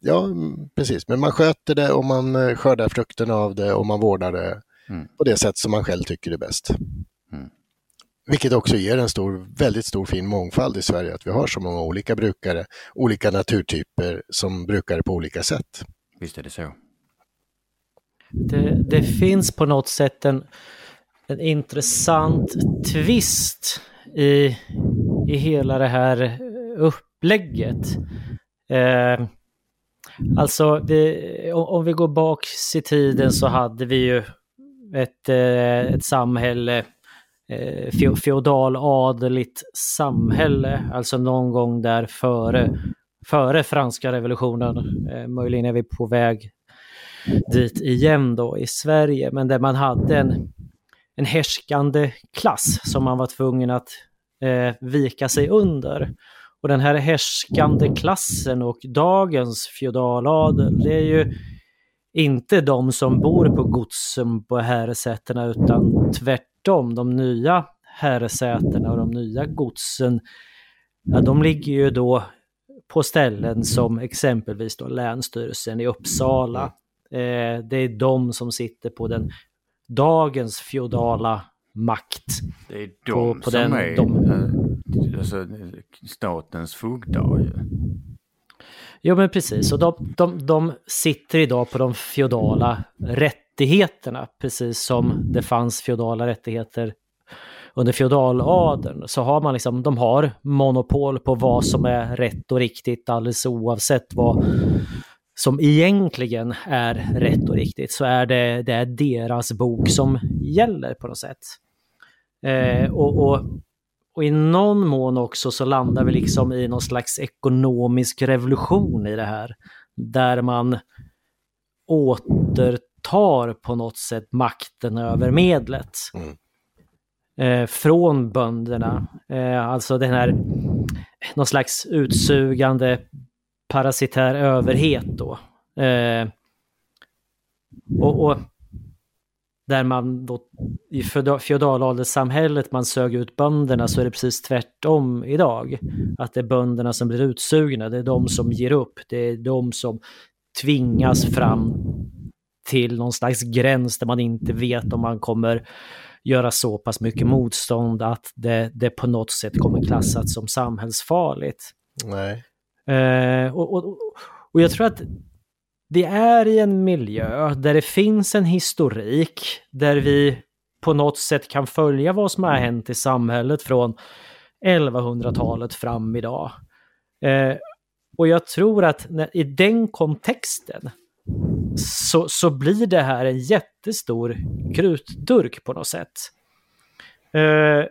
Ja, precis. Men man sköter det och man eh, skördar frukten av det och man vårdar det mm. på det sätt som man själv tycker är bäst. Mm. Vilket också ger en stor, väldigt stor fin mångfald i Sverige, att vi har så många olika brukare, olika naturtyper som brukar på olika sätt. Visst är det så. Det, det finns på något sätt en, en intressant twist i, i hela det här upplägget. Eh, alltså, vi, om vi går bak i tiden så hade vi ju ett, eh, ett samhälle, eh, feodaladeligt samhälle, alltså någon gång där före, före franska revolutionen. Eh, möjligen är vi på väg dit igen då i Sverige, men där man hade en, en härskande klass som man var tvungen att eh, vika sig under. Och den här härskande klassen och dagens feudaladel, det är ju inte de som bor på godsen på herresätena utan tvärtom, de nya herresätena och de nya godsen, ja, de ligger ju då på ställen som exempelvis då Länsstyrelsen i Uppsala. Eh, det är de som sitter på den dagens feodala makt. Det är de på, på som den, är de, alltså, statens fogdar ju. Jo men precis, och de, de, de sitter idag på de feodala rättigheterna, precis som det fanns feodala rättigheter under feodaladeln så har man liksom, de har monopol på vad som är rätt och riktigt alldeles oavsett vad som egentligen är rätt och riktigt så är det, det är deras bok som gäller på något sätt. Eh, och, och, och, i någon mån också så landar vi liksom i någon slags ekonomisk revolution i det här. Där man återtar på något sätt makten över medlet. Mm eh, från bönderna. Eh, alltså den här, någon slags utsugande parasitär överhet då. Eh, och, och, där man då i feodaladelssamhället man sög ut bönderna så är det precis tvärtom idag. Att det är bönderna som blir utsugna, det är de som ger upp, det är de som tvingas fram till någon slags gräns där man inte vet om man kommer göra så pass mycket motstånd att det, det på något sätt kommer klassas som samhällsfarligt. Nej. Eh, och, och, och jag tror att det är i en miljö där det finns en historik, där vi på något sätt kan följa vad som har hänt i samhället från 1100-talet fram idag. Eh, och jag tror att när, i den kontexten så, så blir det här en jättestor krutdurk på något sätt. Uh,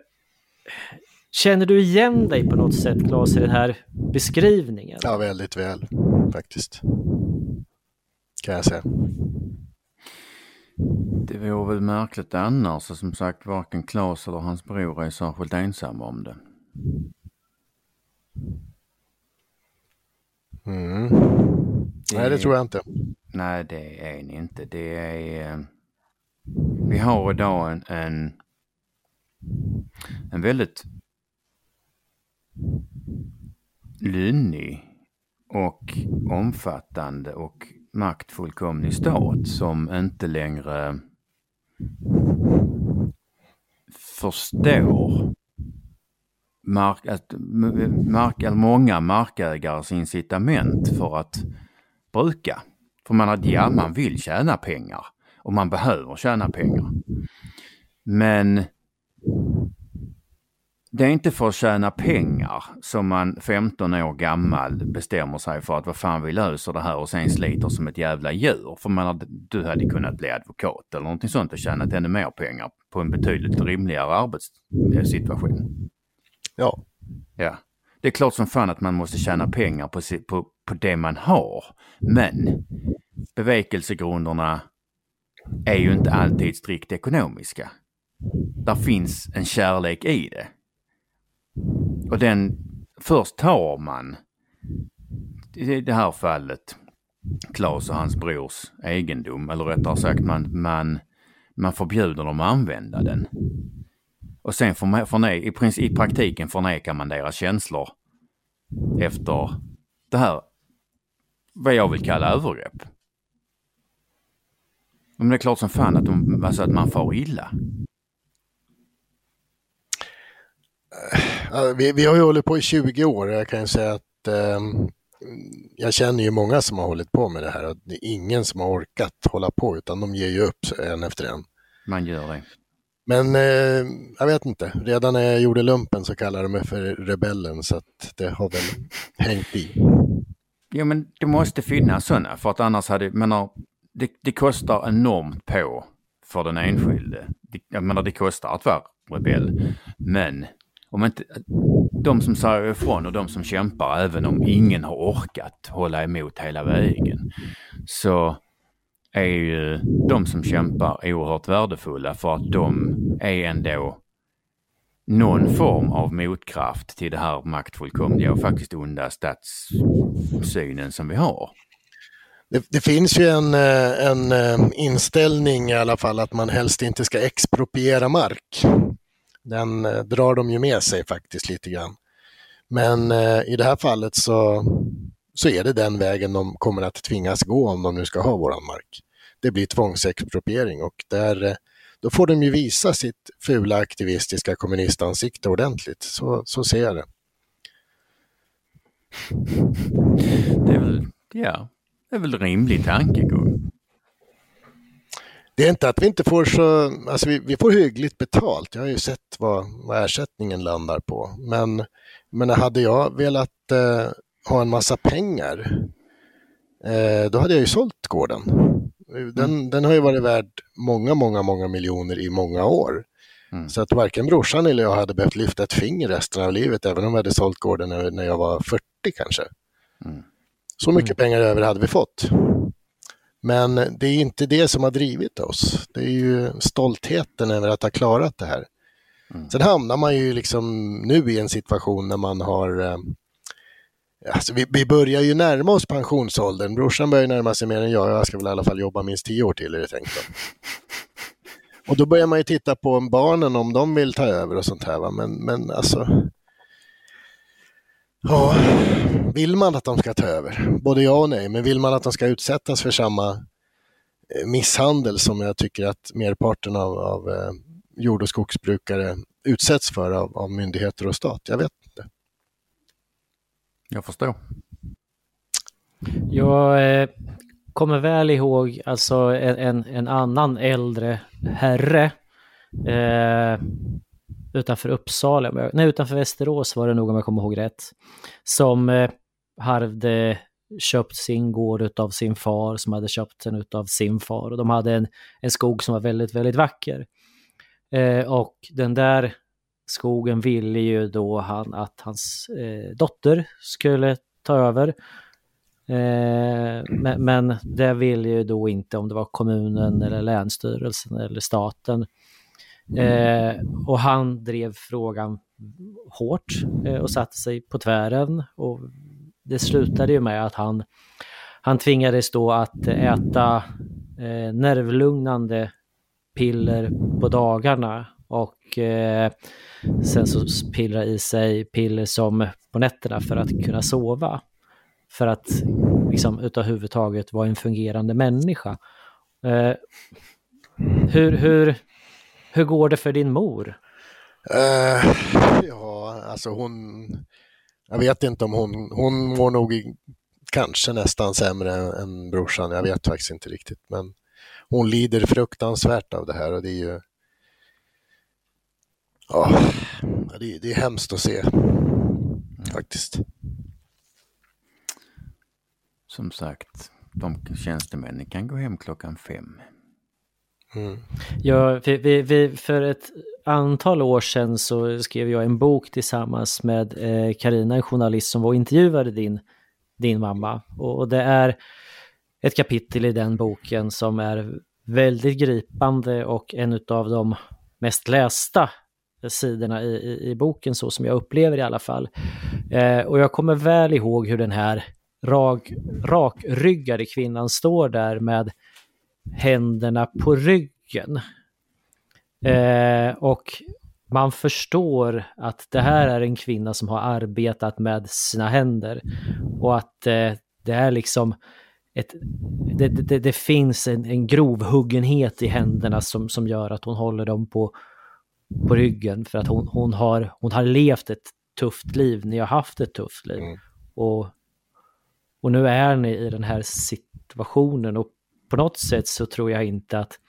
känner du igen dig på något sätt, Claes, i den här beskrivningen? Ja, väldigt väl faktiskt. Kan jag säga. Det vore väl märkligt annars, och som sagt varken Claes eller hans bror är särskilt ensamma om det. Mm. Nej, det tror jag inte. Nej, det är ni inte. Det är... Eh, vi har idag en, en, en väldigt lynnig och omfattande och maktfullkomlig stat som inte längre förstår mark, att, mark, många markägares incitament för att bruka. För man, att, ja, man vill tjäna pengar och man behöver tjäna pengar. Men det är inte för att tjäna pengar som man 15 år gammal bestämmer sig för att vad fan vi löser det här och sen sliter som ett jävla djur. För man du hade kunnat bli advokat eller någonting sånt och tjänat ännu mer pengar på en betydligt rimligare arbetssituation. Ja. Ja. Det är klart som fan att man måste tjäna pengar på, på, på det man har. Men bevekelsegrunderna är ju inte alltid strikt ekonomiska. Där finns en kärlek i det. Och den, först tar man, i det här fallet, Klas och hans brors egendom, eller rättare sagt man, man, man förbjuder dem att använda den. Och sen förne, förne, i, i praktiken förnekar man deras känslor efter det här, vad jag vill kalla övergrepp. Men det är klart som fan att, de, alltså att man får illa. Eh, vi, vi har ju hållit på i 20 år och jag kan ju säga att eh, jag känner ju många som har hållit på med det här och det är ingen som har orkat hålla på utan de ger ju upp en efter en. Man gör det. Men eh, jag vet inte, redan när jag gjorde lumpen så kallade de mig för rebellen så att det har väl hängt i. Jo men det måste finnas sådana för att annars hade, menar, det, det kostar enormt på för den enskilde. Det, jag menar det kostar att vara rebell. Men om inte, de som säger ifrån och de som kämpar även om ingen har orkat hålla emot hela vägen så är ju de som kämpar oerhört värdefulla för att de är ändå någon form av motkraft till det här maktfullkomliga och faktiskt onda statssynen som vi har. Det, det, finns ju en, eh, en eh, inställning i alla fall att man helst inte ska expropriera mark. Den eh, drar de ju med sig faktiskt lite grann. Men eh, i det här fallet så, så är det den vägen de kommer att tvingas gå om de nu ska ha våran mark. Det blir tvångsexpropriering och där, eh, då får de ju visa sitt fula aktivistiska kommunistansikte ordentligt. Så, så ser jag det. Det är väl, ja, det är väl rimlig tankegång. Det är inte att vi inte får så, alltså vi, vi får hyggligt betalt. Jag har ju sett vad, vad ersättningen landar på. Men, men hade jag velat eh, ha en massa pengar, eh, då hade jag ju sålt gården. Den, mm. den har ju varit värd många, många, många miljoner i många år. Mm. Så att varken brorsan eller jag hade behövt lyfta ett finger resten av livet, även om vi hade sålt gården när, när jag var 40 kanske. Mm. Så mycket pengar över hade vi fått. Men det är inte det som har drivit oss. Det är ju stoltheten över att ha klarat det här. Mm. Sen hamnar man ju liksom nu i en situation när man har eh, Alltså vi, vi, börjar ju närma oss pensionsåldern. Brorsan börjar närma sig mer än jag. Jag ska väl i alla fall jobba minst tio år till är det tänkt. Och då börjar man ju titta på barnen om de vill ta över och sånt här. Va? Men, men alltså, Ja, vill man att de ska ta över? Både ja och nej, men vill man att de ska utsättas för samma eh, misshandel som jag tycker att merparten av, av eh, jord och skogsbrukare utsätts för av, av myndigheter och stat? Jag vet inte. Jag förstår. Jag eh, kommer väl ihåg alltså en, en annan äldre herre eh, utanför Uppsala, nej utanför Västerås var det nog om jag kommer ihåg rätt, som eh, hade köpt sin gård av sin far som hade köpt den av sin far och de hade en, en skog som var väldigt, väldigt vacker. Eh, och den där skogen ville ju då han att hans eh, dotter skulle ta över. Eh, men, men, det ville ju då inte om det var kommunen eller länsstyrelsen eller staten. Eh, och han drev frågan hårt eh, och satte sig på tvären. Och det slutade ju med att han, han tvingades då att äta eh, nervlugnande piller på dagarna och eh, sen så pillra i sig piller som på nätterna för att kunna sova. För att liksom överhuvudtaget vara en fungerande människa. Eh, hur, hur, hur går det för din mor? Uh, ja, alltså hon... Jag vet inte om hon... Hon mår nog i, kanske nästan sämre än brorsan. Jag vet faktiskt inte riktigt. Men hon lider fruktansvärt av det här och det är ju... Ja, det, det är hemskt att se. Faktiskt. Som sagt, de tjänstemännen kan gå hem klockan fem. Mm. Ja, vi, vi, vi, för ett antal år sedan så skrev jag en bok tillsammans med eh, Karina, eh, en journalist som var och intervjuade din, din mamma. Och, och det är ett kapitel i den boken som är väldigt gripande och en av de mest lästa sidorna i, i, i, boken, så som jag upplever i alla fall. Eh, och jag kommer väl ihåg hur den här rak, rakryggade kvinnan står där med händerna på ryggen. Eh, och man förstår att det här är en kvinna som har arbetat med sina händer och att eh, det är liksom ett, det, det, det finns en, en grovhuggenhet i händerna som, som gör att hon håller dem på, på ryggen för att hon, hon, har, hon har levt ett tufft liv, ni har haft ett tufft liv. Mm. Och, och nu är ni i den här situationen och på något sätt så tror jag inte att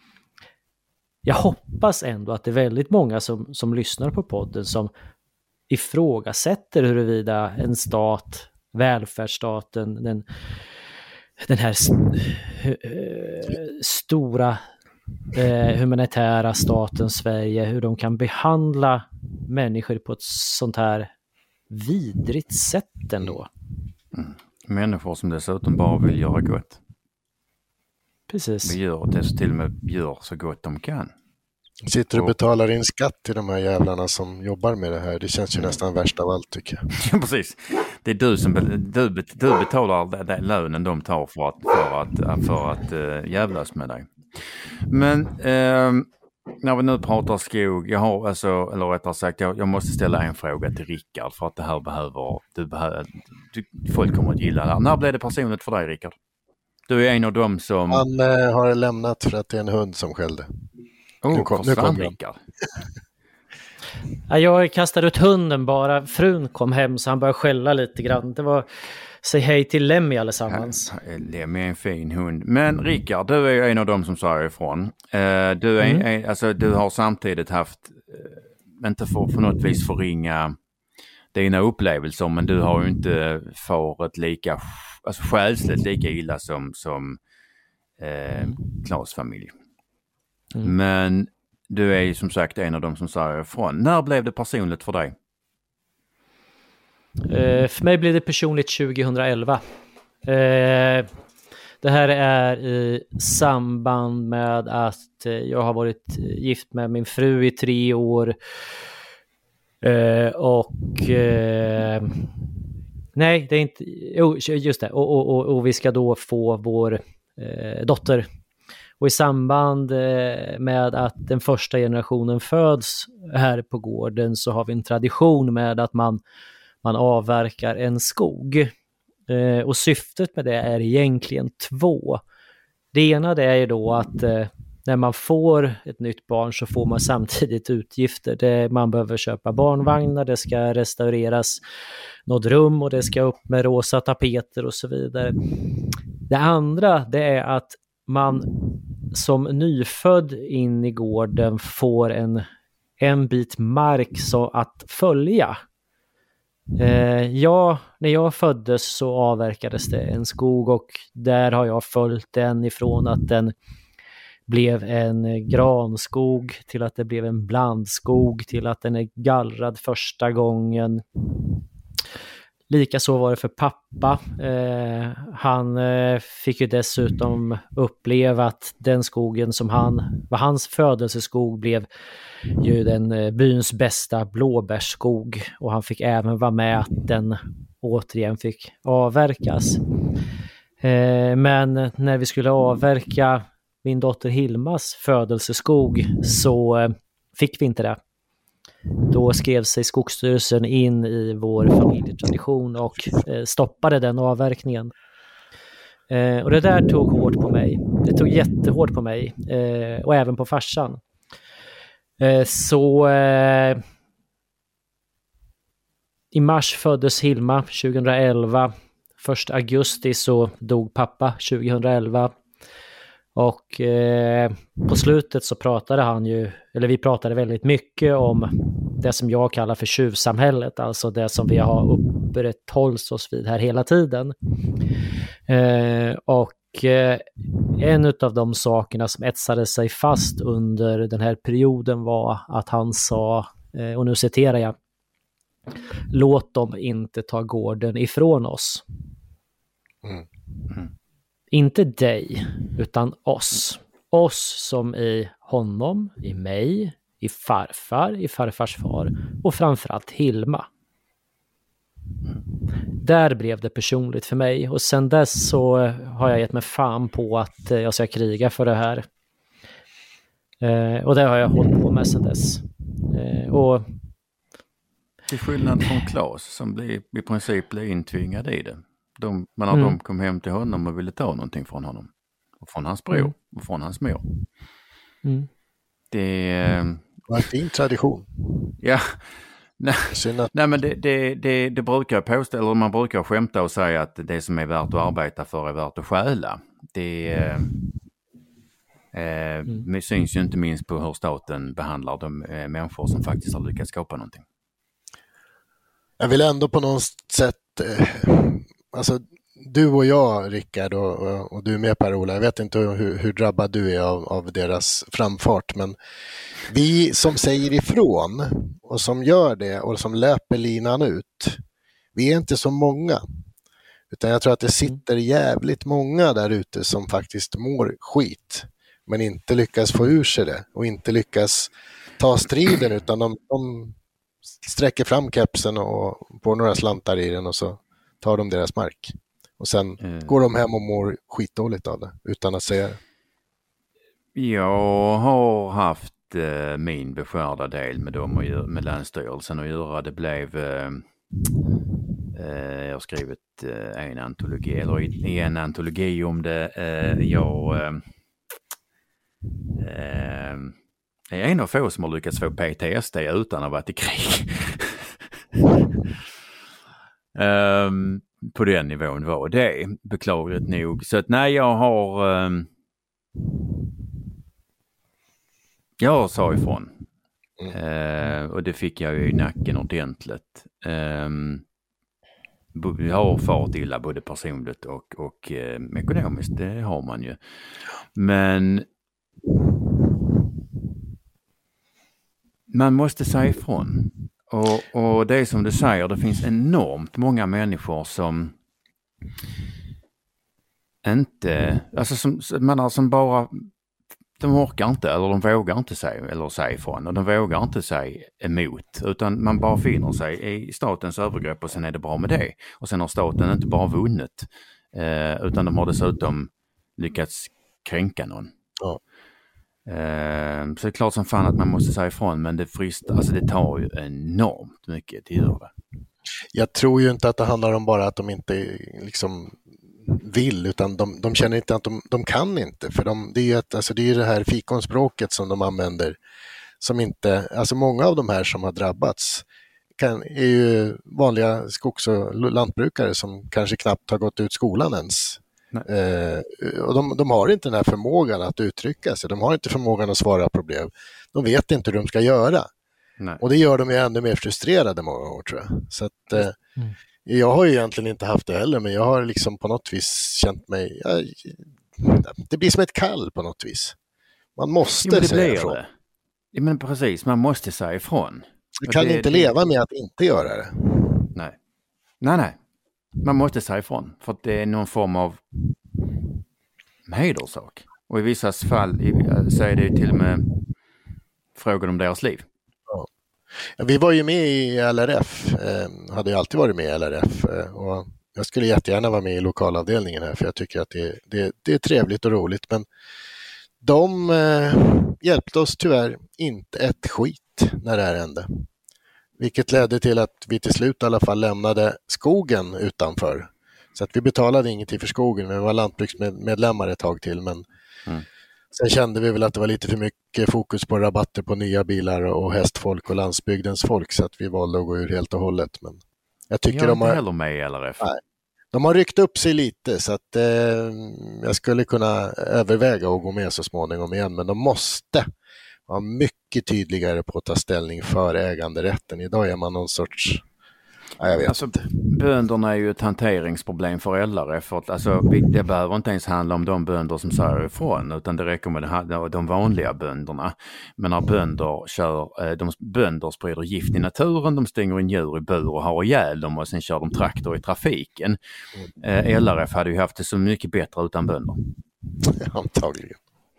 jag hoppas ändå att det är väldigt många som, som lyssnar på podden som ifrågasätter huruvida en stat, välfärdsstaten, den, den här st eh, stora eh, humanitära staten Sverige, hur de kan behandla människor på ett sånt här vidrigt sätt ändå. Mm. mm. Människor som dessutom bara vill göra gott. Precis. Vi gör det, till och med gör så gott de kan. Sitter och betalar in skatt till de här jävlarna som jobbar med det här. Det känns ju nästan värst av allt tycker jag. Ja, precis. Det är du som du, du betalar den, lönen de tar för att, för att, för att uh, jävlas med dig. Men ehm, när vi nu pratar skog, jag har alltså, eller rättare sagt, jag, jag måste ställa en fråga till Rickard för att det här behöver, du behöver, du, folk kommer att gilla det här. När blev det personligt för dig Rickard? Du är en av dem som... Han eh, har lämnat för att det är en hund som skällde. oh, nu kom- nu. Rickard. Ja, Jag kastade ut hunden bara. Frun kom hem så han började skälla lite grann. Det var säg hej till Lemmy allesammans. Lemmy är en fin hund. Men Rickard, du är en av dem som säger ifrån. Eh, du, är, Mm. en- alltså, du har samtidigt haft, eh, inte för på något vis förringa dina upplevelser, men du har ju inte farit lika, alltså själsligt lika illa som, som eh, Klas familj. Mm. Men du är ju som sagt en av dem som säger ifrån. När blev det personligt för dig? Eh, för mig blev det personligt 2011. Eh, det här är i samband med att eh, jag har varit gift med min fru i tre år. Eh, och... Eh, nej, det är inte... Jo, just det. Och, och, och, och vi ska då få vår eh, dotter. Och i samband eh, med att den första generationen föds här på gården så har vi en tradition med att man man avverkar en skog. Eh, och syftet med det är egentligen två. Det ena det är ju då att eh, när man får ett nytt barn så får man samtidigt utgifter. Det, man behöver köpa barnvagnar, det ska restaureras något rum och det ska upp med rosa tapeter och så vidare. Det andra det är att man som nyfödd in i gården får en, en bit mark så att följa. Eh, ja, när jag föddes så avverkades det en skog och där har jag följt den ifrån att den blev en eh, granskog till att det blev en blandskog till att den är gallrad första gången. Likaså var det för pappa. Eh, han eh, fick ju dessutom uppleva att den skogen som han, var hans födelseskog blev ju den eh, byns bästa blåbärsskog och han fick även vara med att den återigen fick avverkas. Eh, men när vi skulle avverka min dotter Hilmas födelseskog så eh, fick vi inte det. Då skrev sig Skogsstyrelsen in i vår familjetradition och eh, stoppade den avverkningen. Eh, och det där tog hårt på mig. Det tog jättehårt på mig och även på farsan. Så i mars föddes Hilma 2011. 1 augusti så dog pappa 2011. Och eh, på slutet så pratade han ju, eller vi pratade väldigt mycket om det som jag kallar för tjuvsamhället, alltså det som vi har upprätthålls oss vid här hela tiden. Eh, och eh, en av de sakerna som etsade sig fast under den här perioden var att han sa, eh, och nu citerar jag, låt dem inte ta gården ifrån oss. Mm. Inte dig, utan oss. Oss som i honom, i mig, i farfar, i farfars far och framförallt Hilma. Där blev det personligt för mig och sen dess så har jag gett mig fan på att eh, jag ska kriga för det här. Eh, och det har jag hållit på med sen dess. Eh, och Till skillnad från Claes som blir, i princip blev intvingad i det. De, men när Mm. de kom hem till honom och ville ta någonting från honom. Och från hans bror Mm. och från hans mor. mm, Det, eh, Det var en fin tradition. ja, nej, att nej men det, det, det, det brukar påstå, eller man brukar skämta och säga att det som är värt att arbeta för är värt att stjäla. Det eh, eh, Mm. syns ju inte minst på hur staten behandlar de eh, människor som faktiskt har lyckats skapa någonting. Jag vill ändå på något sätt, eh, alltså du och jag Rickard och, och, du med Per-Ola, jag vet inte hur, hur drabbad du är av, av deras framfart, men vi som säger ifrån och som gör det och som löper linan ut, vi är inte så många. Utan jag tror att det sitter jävligt många där ute som faktiskt mår skit, men inte lyckas få ur sig det och inte lyckas ta striden utan de, de sträcker fram kepsen och får några slantar i den och så tar de deras mark. Och sen mm. går de hem och mår skitdåligt av det utan att säga det. Jag har haft eh, min beskärda del med dem och med Länsstyrelsen att göra. Det blev eh, eh, jag har skrivit eh, en antologi, eller i, en antologi om det. Jag är en av få som har lyckats få PTSD utan att ha varit i krig. um, på den nivån var det, beklagligt nog. Så att nej, jag har um, jag sa ifrån. Mm. Uh, och det fick jag ju i nacken ordentligt. Um, jag har farit illa både personligt och, och eh, ekonomiskt, det har man ju. Men man måste säga ifrån. Och, och det är som du säger, det finns enormt många människor som inte, alltså som, menar, som bara, de orkar inte eller de vågar inte säga, eller säga ifrån och de vågar inte säga emot utan man bara finner sig i statens övergrepp och sen är det bra med det. Och sen har staten inte bara vunnit eh, utan de har dessutom lyckats kränka någon. Ja. Ehm, så det är klart som fan att man måste säga ifrån men det fristar, alltså det tar ju enormt mycket, det gör det. Jag tror ju inte att det handlar om bara att de inte liksom vill utan de, de känner inte att de, de kan inte för de, det är ju ett, alltså det, är det här fikonspråket som de använder som inte, alltså många av de här som har drabbats kan, är ju vanliga skogs och lantbrukare som kanske knappt har gått ut skolan ens. Eh, och de, de, har inte den här förmågan att uttrycka sig, de har inte förmågan att svara på brev. De vet inte hur de ska göra. Nej. Och det gör dem ju ännu mer frustrerade många gånger tror jag. Så att, eh, mm. Jag har ju egentligen inte haft det heller, men jag har liksom på något vis känt mig... Jag, det blir som ett kall på något vis. Man måste jo, säga ifrån. Det. Ja, men precis, man måste säga ifrån. Du kan det, inte det... leva med att inte göra det. Nej. Nej, nej. Man måste säga ifrån för att det är någon form av hederssak. Och i vissa fall eh, så är det till och med frågan om deras liv. Ja. Vi var ju med i LRF, eh, hade ju alltid varit med i LRF eh, och jag skulle jättegärna vara med i lokalavdelningen här för jag tycker att det, det, det är trevligt och roligt men de eh, hjälpte oss tyvärr inte ett skit när det här hände. Vilket ledde till att vi till slut i alla fall lämnade skogen utanför. Så att vi betalade ingenting för skogen, vi var lantbruksmedlemmar ett tag till. Men mm. Sen kände vi väl att det var lite för mycket fokus på rabatter på nya bilar och hästfolk och landsbygdens folk så att vi valde att gå ur helt och hållet. Men jag tycker jag de har... heller med i LRF. Nej, de har ryckt upp sig lite så att eh, jag skulle kunna överväga att gå med så småningom igen men de måste var mycket tydligare på att ta ställning för äganderätten. Idag är man någon sorts Ja, jag vet alltså, bönderna är ju ett hanteringsproblem för LRF. För alltså, det behöver inte ens handla om de bönder som säger ifrån utan det räcker med de vanliga bönderna. Men när bönder kör, eh, de, bönder sprider gift i naturen, de stänger in djur i bur och har ihjäl dem och sen kör de traktor i trafiken. Eh, LRF hade ju haft det så mycket bättre utan bönder. Antagligen.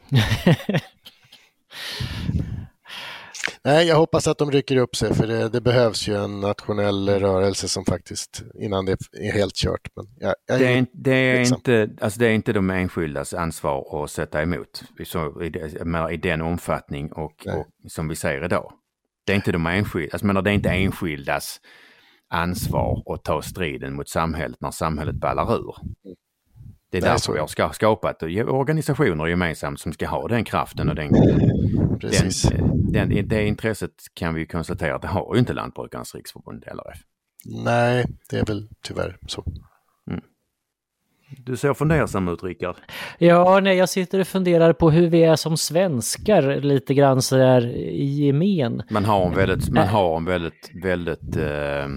Nej, jag hoppas att de rycker upp sig för det, det, behövs ju en nationell rörelse som faktiskt, innan det är helt kört. Men jag, jag det, är, det, är inte, alltså det är inte de enskildas ansvar att sätta emot så, i, i den omfattning och, och, som vi ser idag. Det är inte de enskilda, alltså, menar, det är inte enskildas ansvar att ta striden mot samhället när samhället ballar ur. Det är Nej, därför vi har skapat organisationer gemensamt som ska ha den kraften och den, Precis. den, den, det intresset kan vi konstatera att det har ju inte Lantbrukarnas riksförbund LRF. Nej, det är väl tyvärr så. Mm. Du ser fundersam ut Rickard. Ja, nej, jag sitter och funderar på hur vi är som svenskar lite grann sådär i gemen. Man har en väldigt, man har en väldigt, väldigt eh,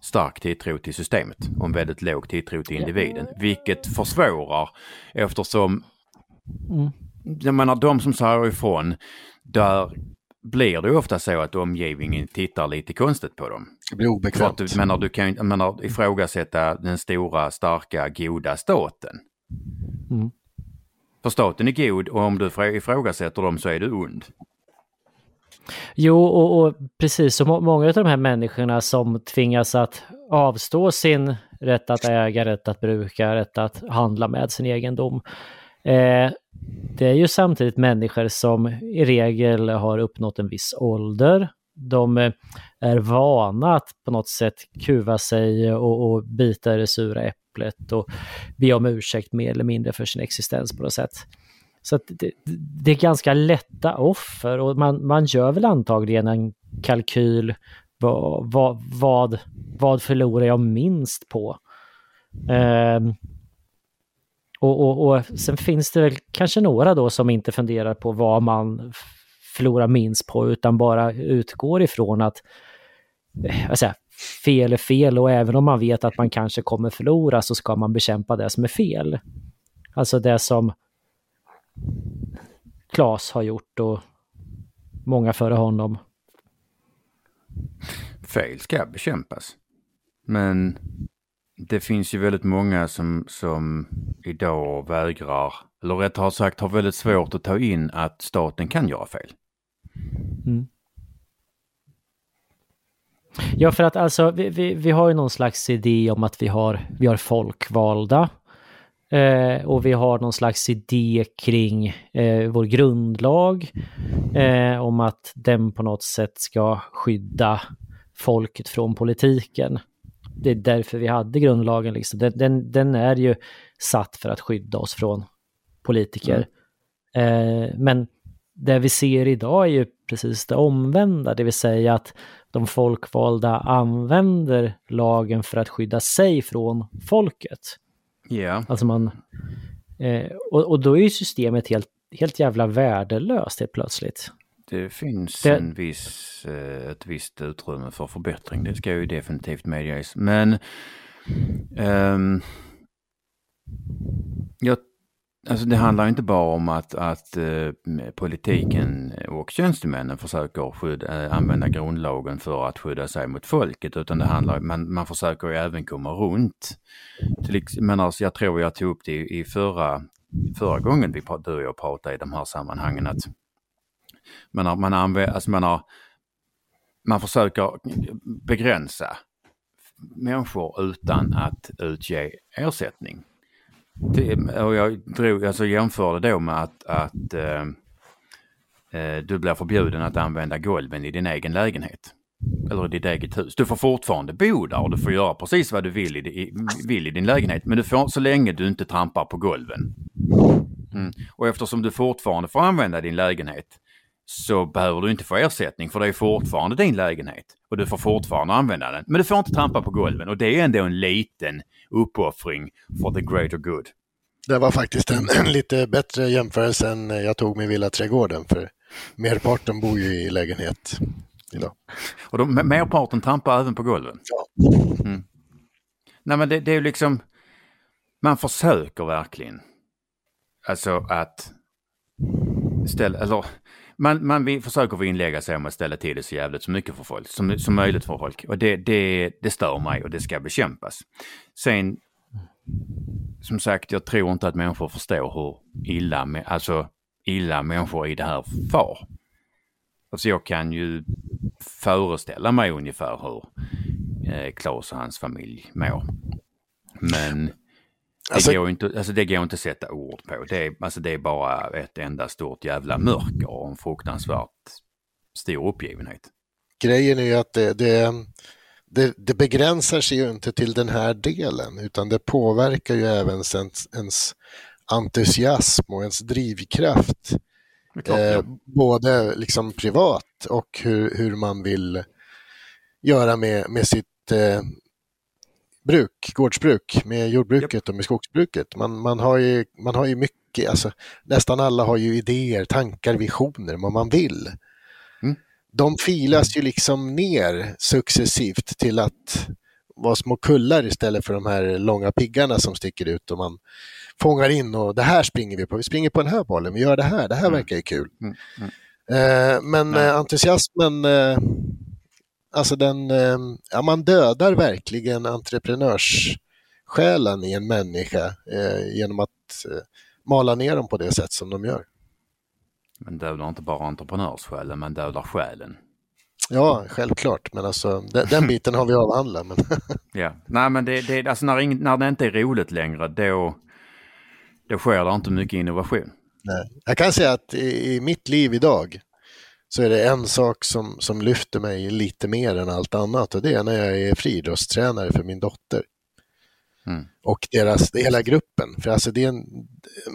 stark tilltro till systemet och en väldigt låg tilltro till individen. Vilket försvårar eftersom mm. jag menar de som säger ifrån, där blir det ofta så att omgivningen tittar lite konstigt på dem. Det blir obekvämt. Du, menar, du kan ju menar, ifrågasätta den stora, starka, goda staten. Mm. För staten är god och om du ifrågasätter dem så är du ond. Jo, och, och precis så, många av de här människorna som tvingas att avstå sin rätt att äga, rätt att bruka, rätt att handla med sin egendom. Eh, det är ju samtidigt människor som i regel har uppnått en viss ålder. De eh, är vana att på något sätt kuva sig och, och bita i det sura äpplet och be om ursäkt mer eller mindre för sin existens på något sätt. Så det, det, är ganska lätta offer och man, man gör väl antagligen en kalkyl vad, vad, vad, vad förlorar jag minst på? Um, och, och, och sen finns det väl kanske några då som inte funderar på vad man förlorar minst på utan bara utgår ifrån att alltså, fel är fel och även om man vet att man kanske kommer förlora så ska man bekämpa det som är fel. Alltså det som Klas har gjort och många före honom. Fel ska bekämpas. Men det finns ju väldigt många som, som idag vägrar, eller rättare sagt har väldigt svårt att ta in att staten kan göra fel. Mm. Ja, för att alltså vi, vi, vi har ju någon slags idé om att vi har, vi har folkvalda Eh, och vi har någon slags idé kring eh, vår grundlag eh, om att den på något sätt ska skydda folket från politiken. Det är därför vi hade grundlagen. Liksom. Den, den, den är ju satt för att skydda oss från politiker. Mm. men det vi ser idag är ju precis det omvända, det vill säga att de folkvalda använder lagen för att skydda sig från folket. Yeah. Alltså man... Eh, och, och då är ju systemet helt, helt jävla värdelöst helt plötsligt. Det finns det... En viss, eh, ett visst utrymme för förbättring, det ska ju definitivt medges. Men um, jag Alltså det handlar inte bara om att, att eh, politiken och tjänstemännen försöker skydda, eh, använda grundlagen för att skydda sig mot folket utan det handlar, man, man försöker ju även komma runt. Till, men alltså, jag tror jag tog upp det i, i förra, förra gången vi, du och jag pratade i de här sammanhangen att man, har, man, använder, alltså man, har, man försöker begränsa människor utan att utge ersättning. Det, och jag drog, alltså jämförde då med att, att eh, eh, du blir förbjuden att använda golven i din egen lägenhet. Eller i ditt eget hus. Du får fortfarande bo där och du får göra precis vad du vill i, i vill i din lägenhet. Men du får så länge du inte trampar på golven. Mm. Och eftersom du fortfarande får använda din lägenhet så behöver du inte få ersättning för det är fortfarande din lägenhet. Och du får fortfarande använda den. Men du får inte trampa på golven och det är ändå en liten uppoffring for the greater good. Det var faktiskt en, en lite bättre jämförelse än jag tog med Villa Trädgården för merparten bor ju i lägenhet idag. Och de, merparten trampar även på golven? Ja. Mm. Nej men det, det är ju liksom, man försöker verkligen. Alltså att ställa, eller man, man vi försöker vinnlägga sig om att ställa till det så jävligt så mycket för folk, som, som möjligt för folk. Och det, det, det stör mig och det ska bekämpas. Sen, som sagt, jag tror inte att människor förstår hur illa, alltså, illa människor i det här far. Alltså jag kan ju föreställa mig ungefär hur eh, Claes och hans familj mår. Men Alltså, det, går inte, alltså det går inte att sätta ord på. Det är, alltså det är bara ett enda stort jävla mörker och en fruktansvärt stor uppgivenhet. Grejen är ju att det, det, det, det begränsar sig ju inte till den här delen utan det påverkar ju även ens, ens entusiasm och ens drivkraft. Klart, eh, ja. Både liksom privat och hur, hur man vill göra med, med sitt eh, bruk, gårdsbruk med jordbruket och med skogsbruket. Man, man, har ju, man har ju mycket, alltså, nästan alla har ju idéer, tankar, visioner, vad man vill. Mm. De filas ju liksom ner successivt till att vara små kullar istället för de här långa piggarna som sticker ut och man fångar in och det här springer vi på, vi springer på den här bollen, vi gör det här, det här mm. verkar ju kul. Mm. Mm. Eh, men eh, entusiasmen eh, alltså den, eh, ja, man dödar verkligen entreprenörssjälen i en människa eh, genom att eh, mala ner dem på det sätt som de gör. Men dödar inte bara entreprenörssjälen, man dödar själen. Ja, självklart, men alltså den, den biten har vi avhandlat. Men... ja, nej men det, det, alltså när, när det inte är roligt längre, då, då sker det inte mycket innovation. Nej. Jag kan säga att i, i mitt liv idag så är det en sak som, som lyfter mig lite mer än allt annat och det är när jag är friidrottstränare för min dotter. Mm. Och deras, hela gruppen. För alltså det är en,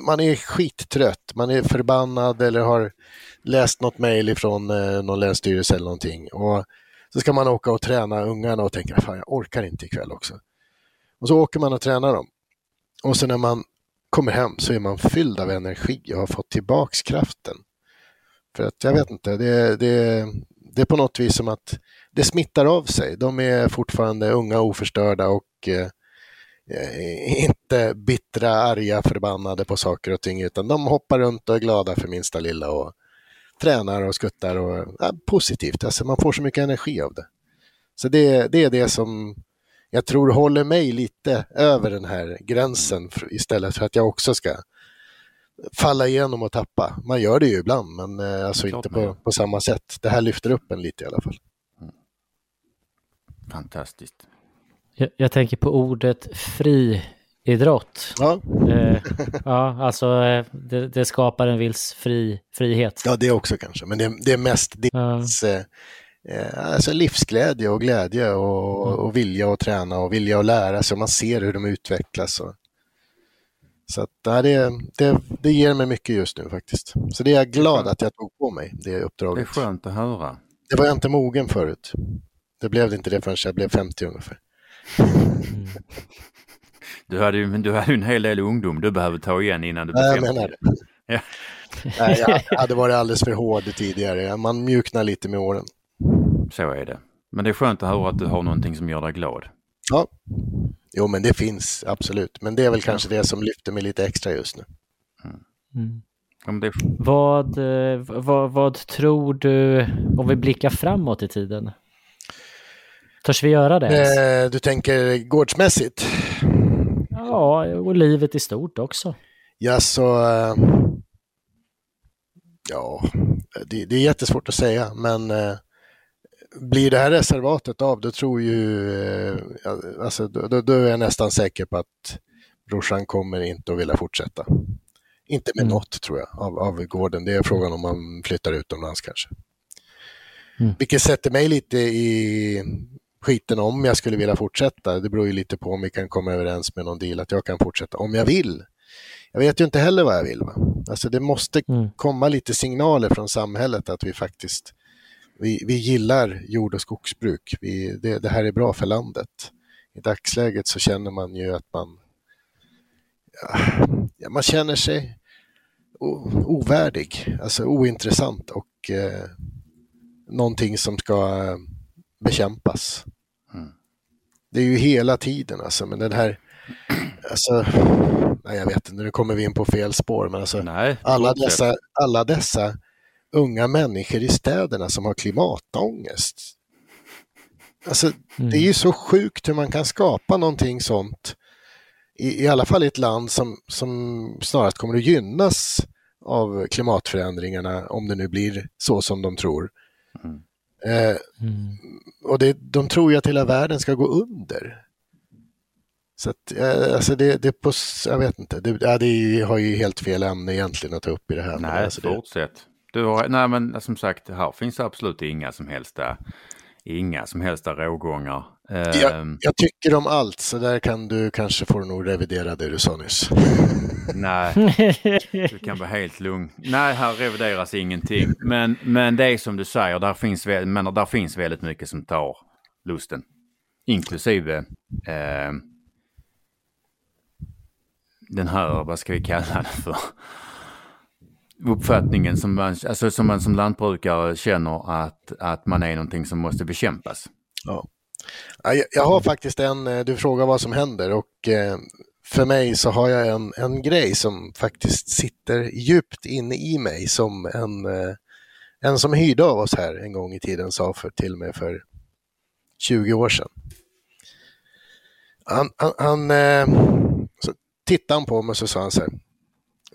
man är skittrött, man är förbannad eller har läst något mejl från eh, någon länsstyrelse eller någonting. Och så ska man åka och träna ungarna och tänka, fan jag orkar inte ikväll också. Och så åker man och tränar dem. Och sen när man kommer hem så är man fylld av energi och har fått tillbaks kraften. För att jag vet inte, det, det, det är på något vis som att det smittar av sig. De är fortfarande unga oförstörda och eh, inte bittra, arga, förbannade på saker och ting, utan de hoppar runt och är glada för minsta lilla och tränar och skuttar och ja, positivt. Alltså man får så mycket energi av det. Så det, det är det som jag tror håller mig lite över den här gränsen istället för att jag också ska falla igenom och tappa. Man gör det ju ibland, men eh, alltså inte på, på samma sätt. Det här lyfter upp en lite i alla fall. Mm. Fantastiskt. Jag, jag, tänker på ordet friidrott. Ja. Eh, ja, alltså eh, det, det, skapar en viss fri, frihet. Ja, det också kanske, men det, det är mest dels ja. eh, alltså livsglädje och glädje och, mm. och vilja att träna och vilja att lära sig. Man ser hur de utvecklas. Och, så att, det, det, det ger mig mycket just nu faktiskt. Så det är jag glad att jag tog på mig, det uppdraget. Det är skönt att höra. Det var jag inte mogen förut. Det blev inte det förrän jag blev 50 ungefär. Mm. Du hade ju du hade en hel del ungdom du behöver ta igen innan du blev 50. Jag menar det. Ja. Nej, jag hade varit alldeles för hård tidigare. Man mjuknar lite med åren. Så är det. Men det är skönt att höra att du har någonting som gör dig glad. Ja, jo men det finns absolut. Men det är väl kanske det som lyfter mig lite extra just nu. Mm. Mm. Vad, eh, vad, vad tror du, om vi blickar framåt i tiden? Törs vi göra det? Eh, du tänker gårdsmässigt? Ja, och livet i stort också. Ja, så... Eh, ja, det, det, är jättesvårt att säga, men eh, blir det här reservatet av, då tror ju... Eh, alltså, då, då, är jag nästan säker på att brorsan kommer inte att vilja fortsätta. Inte med mm. något, tror jag, av, av gården. Det är frågan om man flyttar utomlands kanske. Mm. Vilket sätter mig lite i skiten om jag skulle vilja fortsätta. Det beror ju lite på om vi kan komma överens med någon deal att jag kan fortsätta om jag vill. Jag vet ju inte heller vad jag vill. Va? Alltså det måste mm. komma lite signaler från samhället att vi faktiskt vi, vi gillar jord och skogsbruk. Vi, det, det, här är bra för landet. I dagsläget så känner man ju att man, ja, man känner sig ovärdig, alltså ointressant och eh, någonting som ska bekämpas. Mm. Det är ju hela tiden alltså, men den här, alltså, nej jag vet inte, nu kommer vi in på fel spår, men alltså nej, alla, dessa, alla dessa unga människor i städerna som har klimatångest. Alltså, mm. Det är ju så sjukt hur man kan skapa någonting sånt, i, i alla fall i ett land som, som snarast kommer att gynnas av klimatförändringarna, om det nu blir så som de tror. Mm. Eh, mm. Och det, de tror ju att hela världen ska gå under. Så att, eh, alltså det, det på, jag vet inte, det, ja, det har ju helt fel ämne egentligen att ta upp i det här. Nej, alltså fortsätt. Du har, nej men som sagt, här finns absolut inga som helst, inga som helst rågångar. Jag, ehm. jag, tycker om allt, så där kan du kanske få nog revidera det du sa nyss. Nej, du kan vara helt lugn. Nej, här revideras ingenting. Men, men det är som du säger, där finns, men där finns väldigt mycket som tar lusten. Inklusive eh, den här, vad ska vi kalla det för? Uppfattningen som man, alltså som man som lantbrukare känner att, att man är någonting som måste bekämpas. Ja. Jag har faktiskt en, eh, du frågar vad som händer och eh, för mig så har jag en, en grej som faktiskt sitter djupt inne i mig som en, eh, en som hyrde av oss här en gång i tiden sa för, till mig för 20 år sedan. Han, han, han så tittade han på mig och så sa han så här,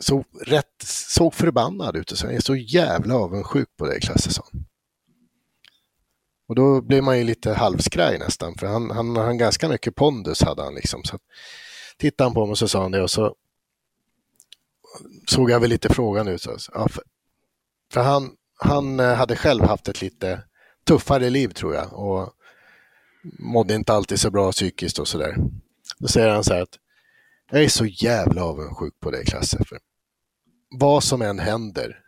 så rätt, såg förbannad ut och sa, jag är så jävla avundsjuk på dig Klasse, sa han. Och då blev man ju lite halvskraj nästan, för han, han, han ganska mycket pondus hade han liksom. Så tittade han på mig och så sa han det och så såg jag väl lite frågan ut. Så, ja, för, för han, han eh, hade själv haft ett lite tuffare liv tror jag och mådde inte alltid så bra psykiskt och sådär. Då säger han så här att jag är så jävla avundsjuk på dig Klasse. För vad som än händer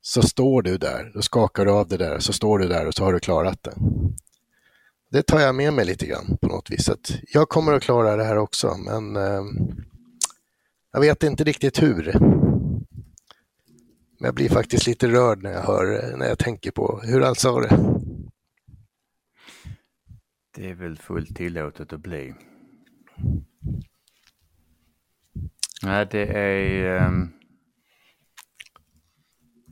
så står du där, då skakar du av det där, så står du där och så har du klarat det. Det tar jag med mig lite grann på något vis. Att jag kommer att klara det här också, men eh, jag vet inte riktigt hur. Men jag blir faktiskt lite rörd när jag hör, när jag tänker på hur han sa det. Det är väl fullt tillåtet att bli. Nej, det är... Um...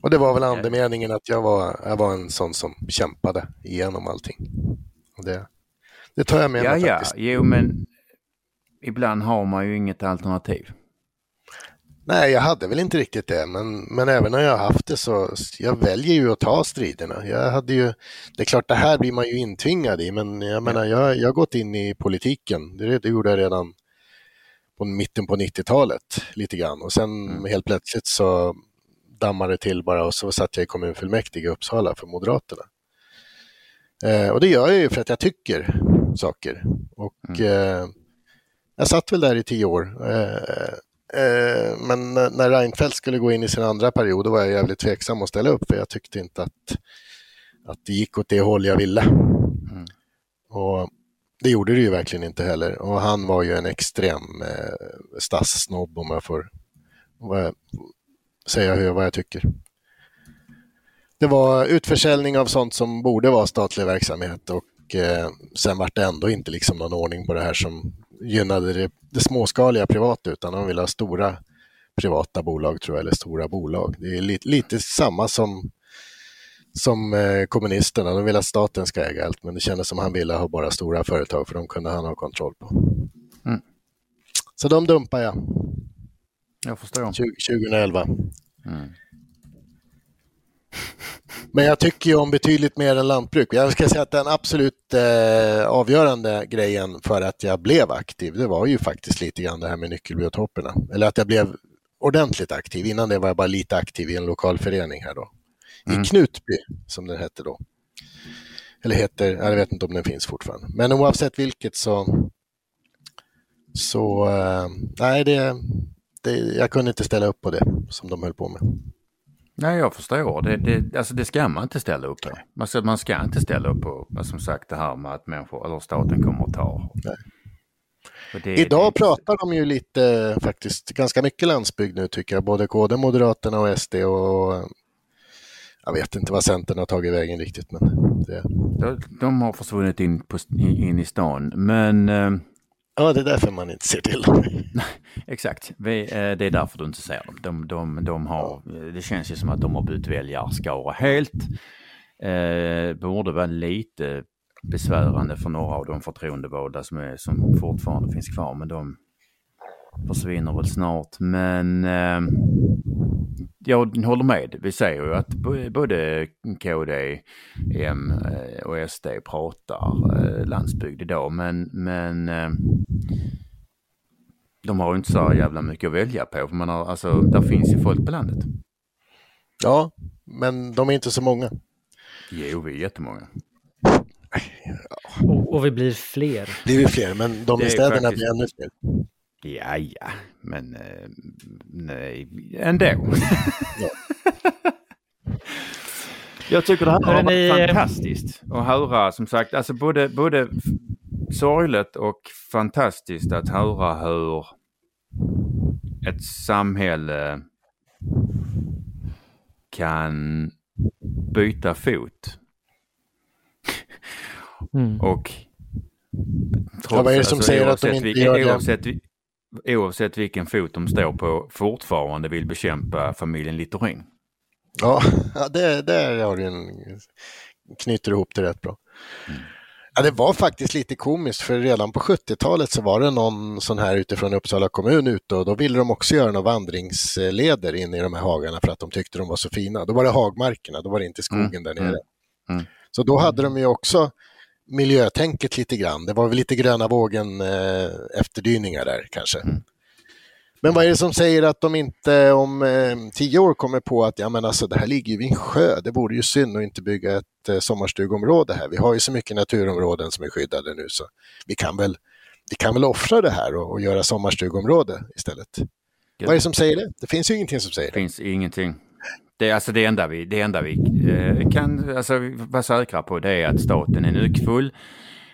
Och det var väl andemeningen att jag var, jag var en sån som kämpade igenom allting. Och det, det tar jag med ja, mig ja. faktiskt. Jo, men ibland har man ju inget alternativ. Nej, jag hade väl inte riktigt det, men, men även när jag har haft det så jag väljer ju att ta striderna. Jag hade ju, det är klart, det här blir man ju intvingad i, men jag menar, jag, jag har gått in i politiken. Det, det gjorde jag redan på mitten på 90-talet lite grann och sen mm. helt plötsligt så dammade det till bara och så satt jag i kommunfullmäktige i Uppsala för Moderaterna. Eh, och det gör jag ju för att jag tycker saker. Och mm. eh, jag satt väl där i tio år. Eh, Eh, men när Reinfeldt skulle gå in i sin andra period var jag jävligt tveksam att ställa upp för jag tyckte inte att, att det gick åt det håll jag ville. Mm. Och det gjorde det ju verkligen inte heller. Och han var ju en extrem eh, stadsnobb om jag får jag, säga hur, vad jag tycker. Det var utförsäljning av sånt som borde vara statlig verksamhet och eh, sen var det ändå inte liksom någon ordning på det här som gynnade det, det småskaliga privata utan de ville ha stora privata bolag tror jag, eller stora bolag. Det är lite, lite samma som, som eh, kommunisterna, de vill att staten ska äga allt men det kändes som han ville ha bara stora företag för de kunde han ha kontroll på. Mm. Så de dumpar jag. Jag förstår. 2011. Mm. Men jag tycker ju om betydligt mer än lantbruk. Jag ska säga att den absolut eh, avgörande grejen för att jag blev aktiv, det var ju faktiskt lite grann det här med nyckelbiotoperna. Eller att jag blev ordentligt aktiv. Innan det var jag bara lite aktiv i en lokal förening här då. Mm. I Knutby, som den hette då. Eller heter, jag vet inte om den finns fortfarande. Men oavsett vilket så, så eh, nej, det, det, jag kunde inte ställa upp på det som de höll på med. Nej, jag förstår. Det, det, alltså det ska man inte ställa upp på. Man ska, man ska inte ställa upp på, som sagt, det här med att människor, eller staten kommer att ta. Det, Idag det... pratar de ju lite, faktiskt, ganska mycket landsbygd nu tycker jag. Både KD, Moderaterna och SD och jag vet inte vad Centern har tagit vägen riktigt. Men det... de, de har försvunnit in, på, in i stan. Men eh, Ja, det är därför man inte ser till dem. Exakt, Vi, eh, det är därför du inte ser dem. De, de, de har, det känns ju som att de har bytt väljarskara helt. Eh, borde vara lite besvärande för några av de förtroendevalda som, är, som fortfarande finns kvar, men de försvinner väl snart. Men eh, jag håller med. Vi säger ju att både KD, M eh, och SD pratar eh, landsbygd idag, men, men eh, de har ju inte så jävla mycket att välja på. För man har, alltså, där finns ju folk på landet. Ja, men de är inte så många. Jo, vi är jättemånga. Och, och vi blir fler. Det blir fler, men de i städerna faktiskt... blir ännu fler. Ja, ja, men eh, nej, ändå. ja. Jag tycker det här har varit fantastiskt att höra som sagt, alltså både, både sorgligt och fantastiskt att höra hur ett samhälle kan byta fot. Mm. Och trots, ja, vad är det som alltså, säger att de inte gör det? Oavsett, oavsett vilken fot de står på, fortfarande vill bekämpa familjen Littorin. Ja, det, där har du en, knyter ihop det rätt bra. Mm. Ja, det var faktiskt lite komiskt för redan på 70-talet så var det någon sån här utifrån Uppsala kommun ute och då ville de också göra några vandringsleder in i de här hagarna för att de tyckte de var så fina. Då var det hagmarkerna, då var det inte skogen mm. där nere. Mm. Mm. Så då hade de ju också miljötänket lite grann. Det var väl lite gröna vågen eh, efterdyningar där kanske. Mm. Men vad är det som säger att de inte om eh, tio år kommer på att ja, men alltså, det här ligger ju vid en sjö, det vore ju synd att inte bygga ett eh, sommarstugområde här. Vi har ju så mycket naturområden som är skyddade nu så vi kan väl, vi kan väl offra det här och, och göra sommarstugområde istället. Gud. Vad är det som säger det? Det finns ju ingenting som säger det. Det finns ingenting. Det, alltså det enda vi, det enda vi eh, kan alltså, vara säkra på det är att staten är nyckfull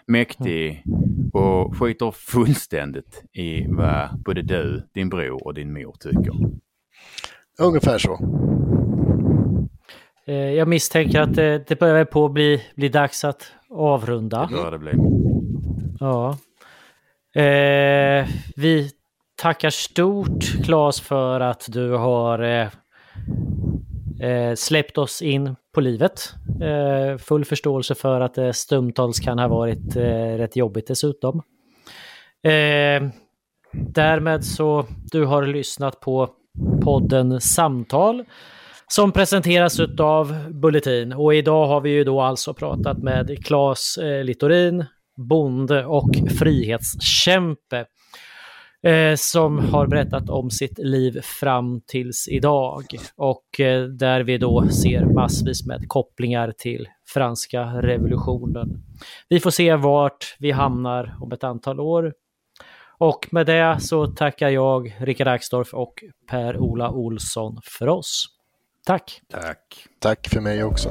mäktig och skiter fullständigt i vad både du, din bror och din mor tycker. Ungefär så. Eh, jag misstänker att det, det börjar på att bli, bli dags att avrunda. Det bör det bli. Ja. Eh, vi tackar stort Claes för att du har eh, eh, släppt oss in på livet. Eh, full förståelse för att det stumtals kan ha varit eh, rätt jobbigt dessutom. Eh, därmed så, du har lyssnat på podden Samtal som presenteras av Bulletin. Och idag har vi ju då alltså pratat med Claes eh, Littorin, bonde och frihetskämpe eh, som har berättat om sitt liv fram tills idag och eh, där vi då ser massvis med kopplingar till franska revolutionen. Vi får se vart vi hamnar om ett antal år. Och med det så tackar jag Rickard Axdorff och Per-Ola Olsson för oss. Tack! Tack! Tack för mig också.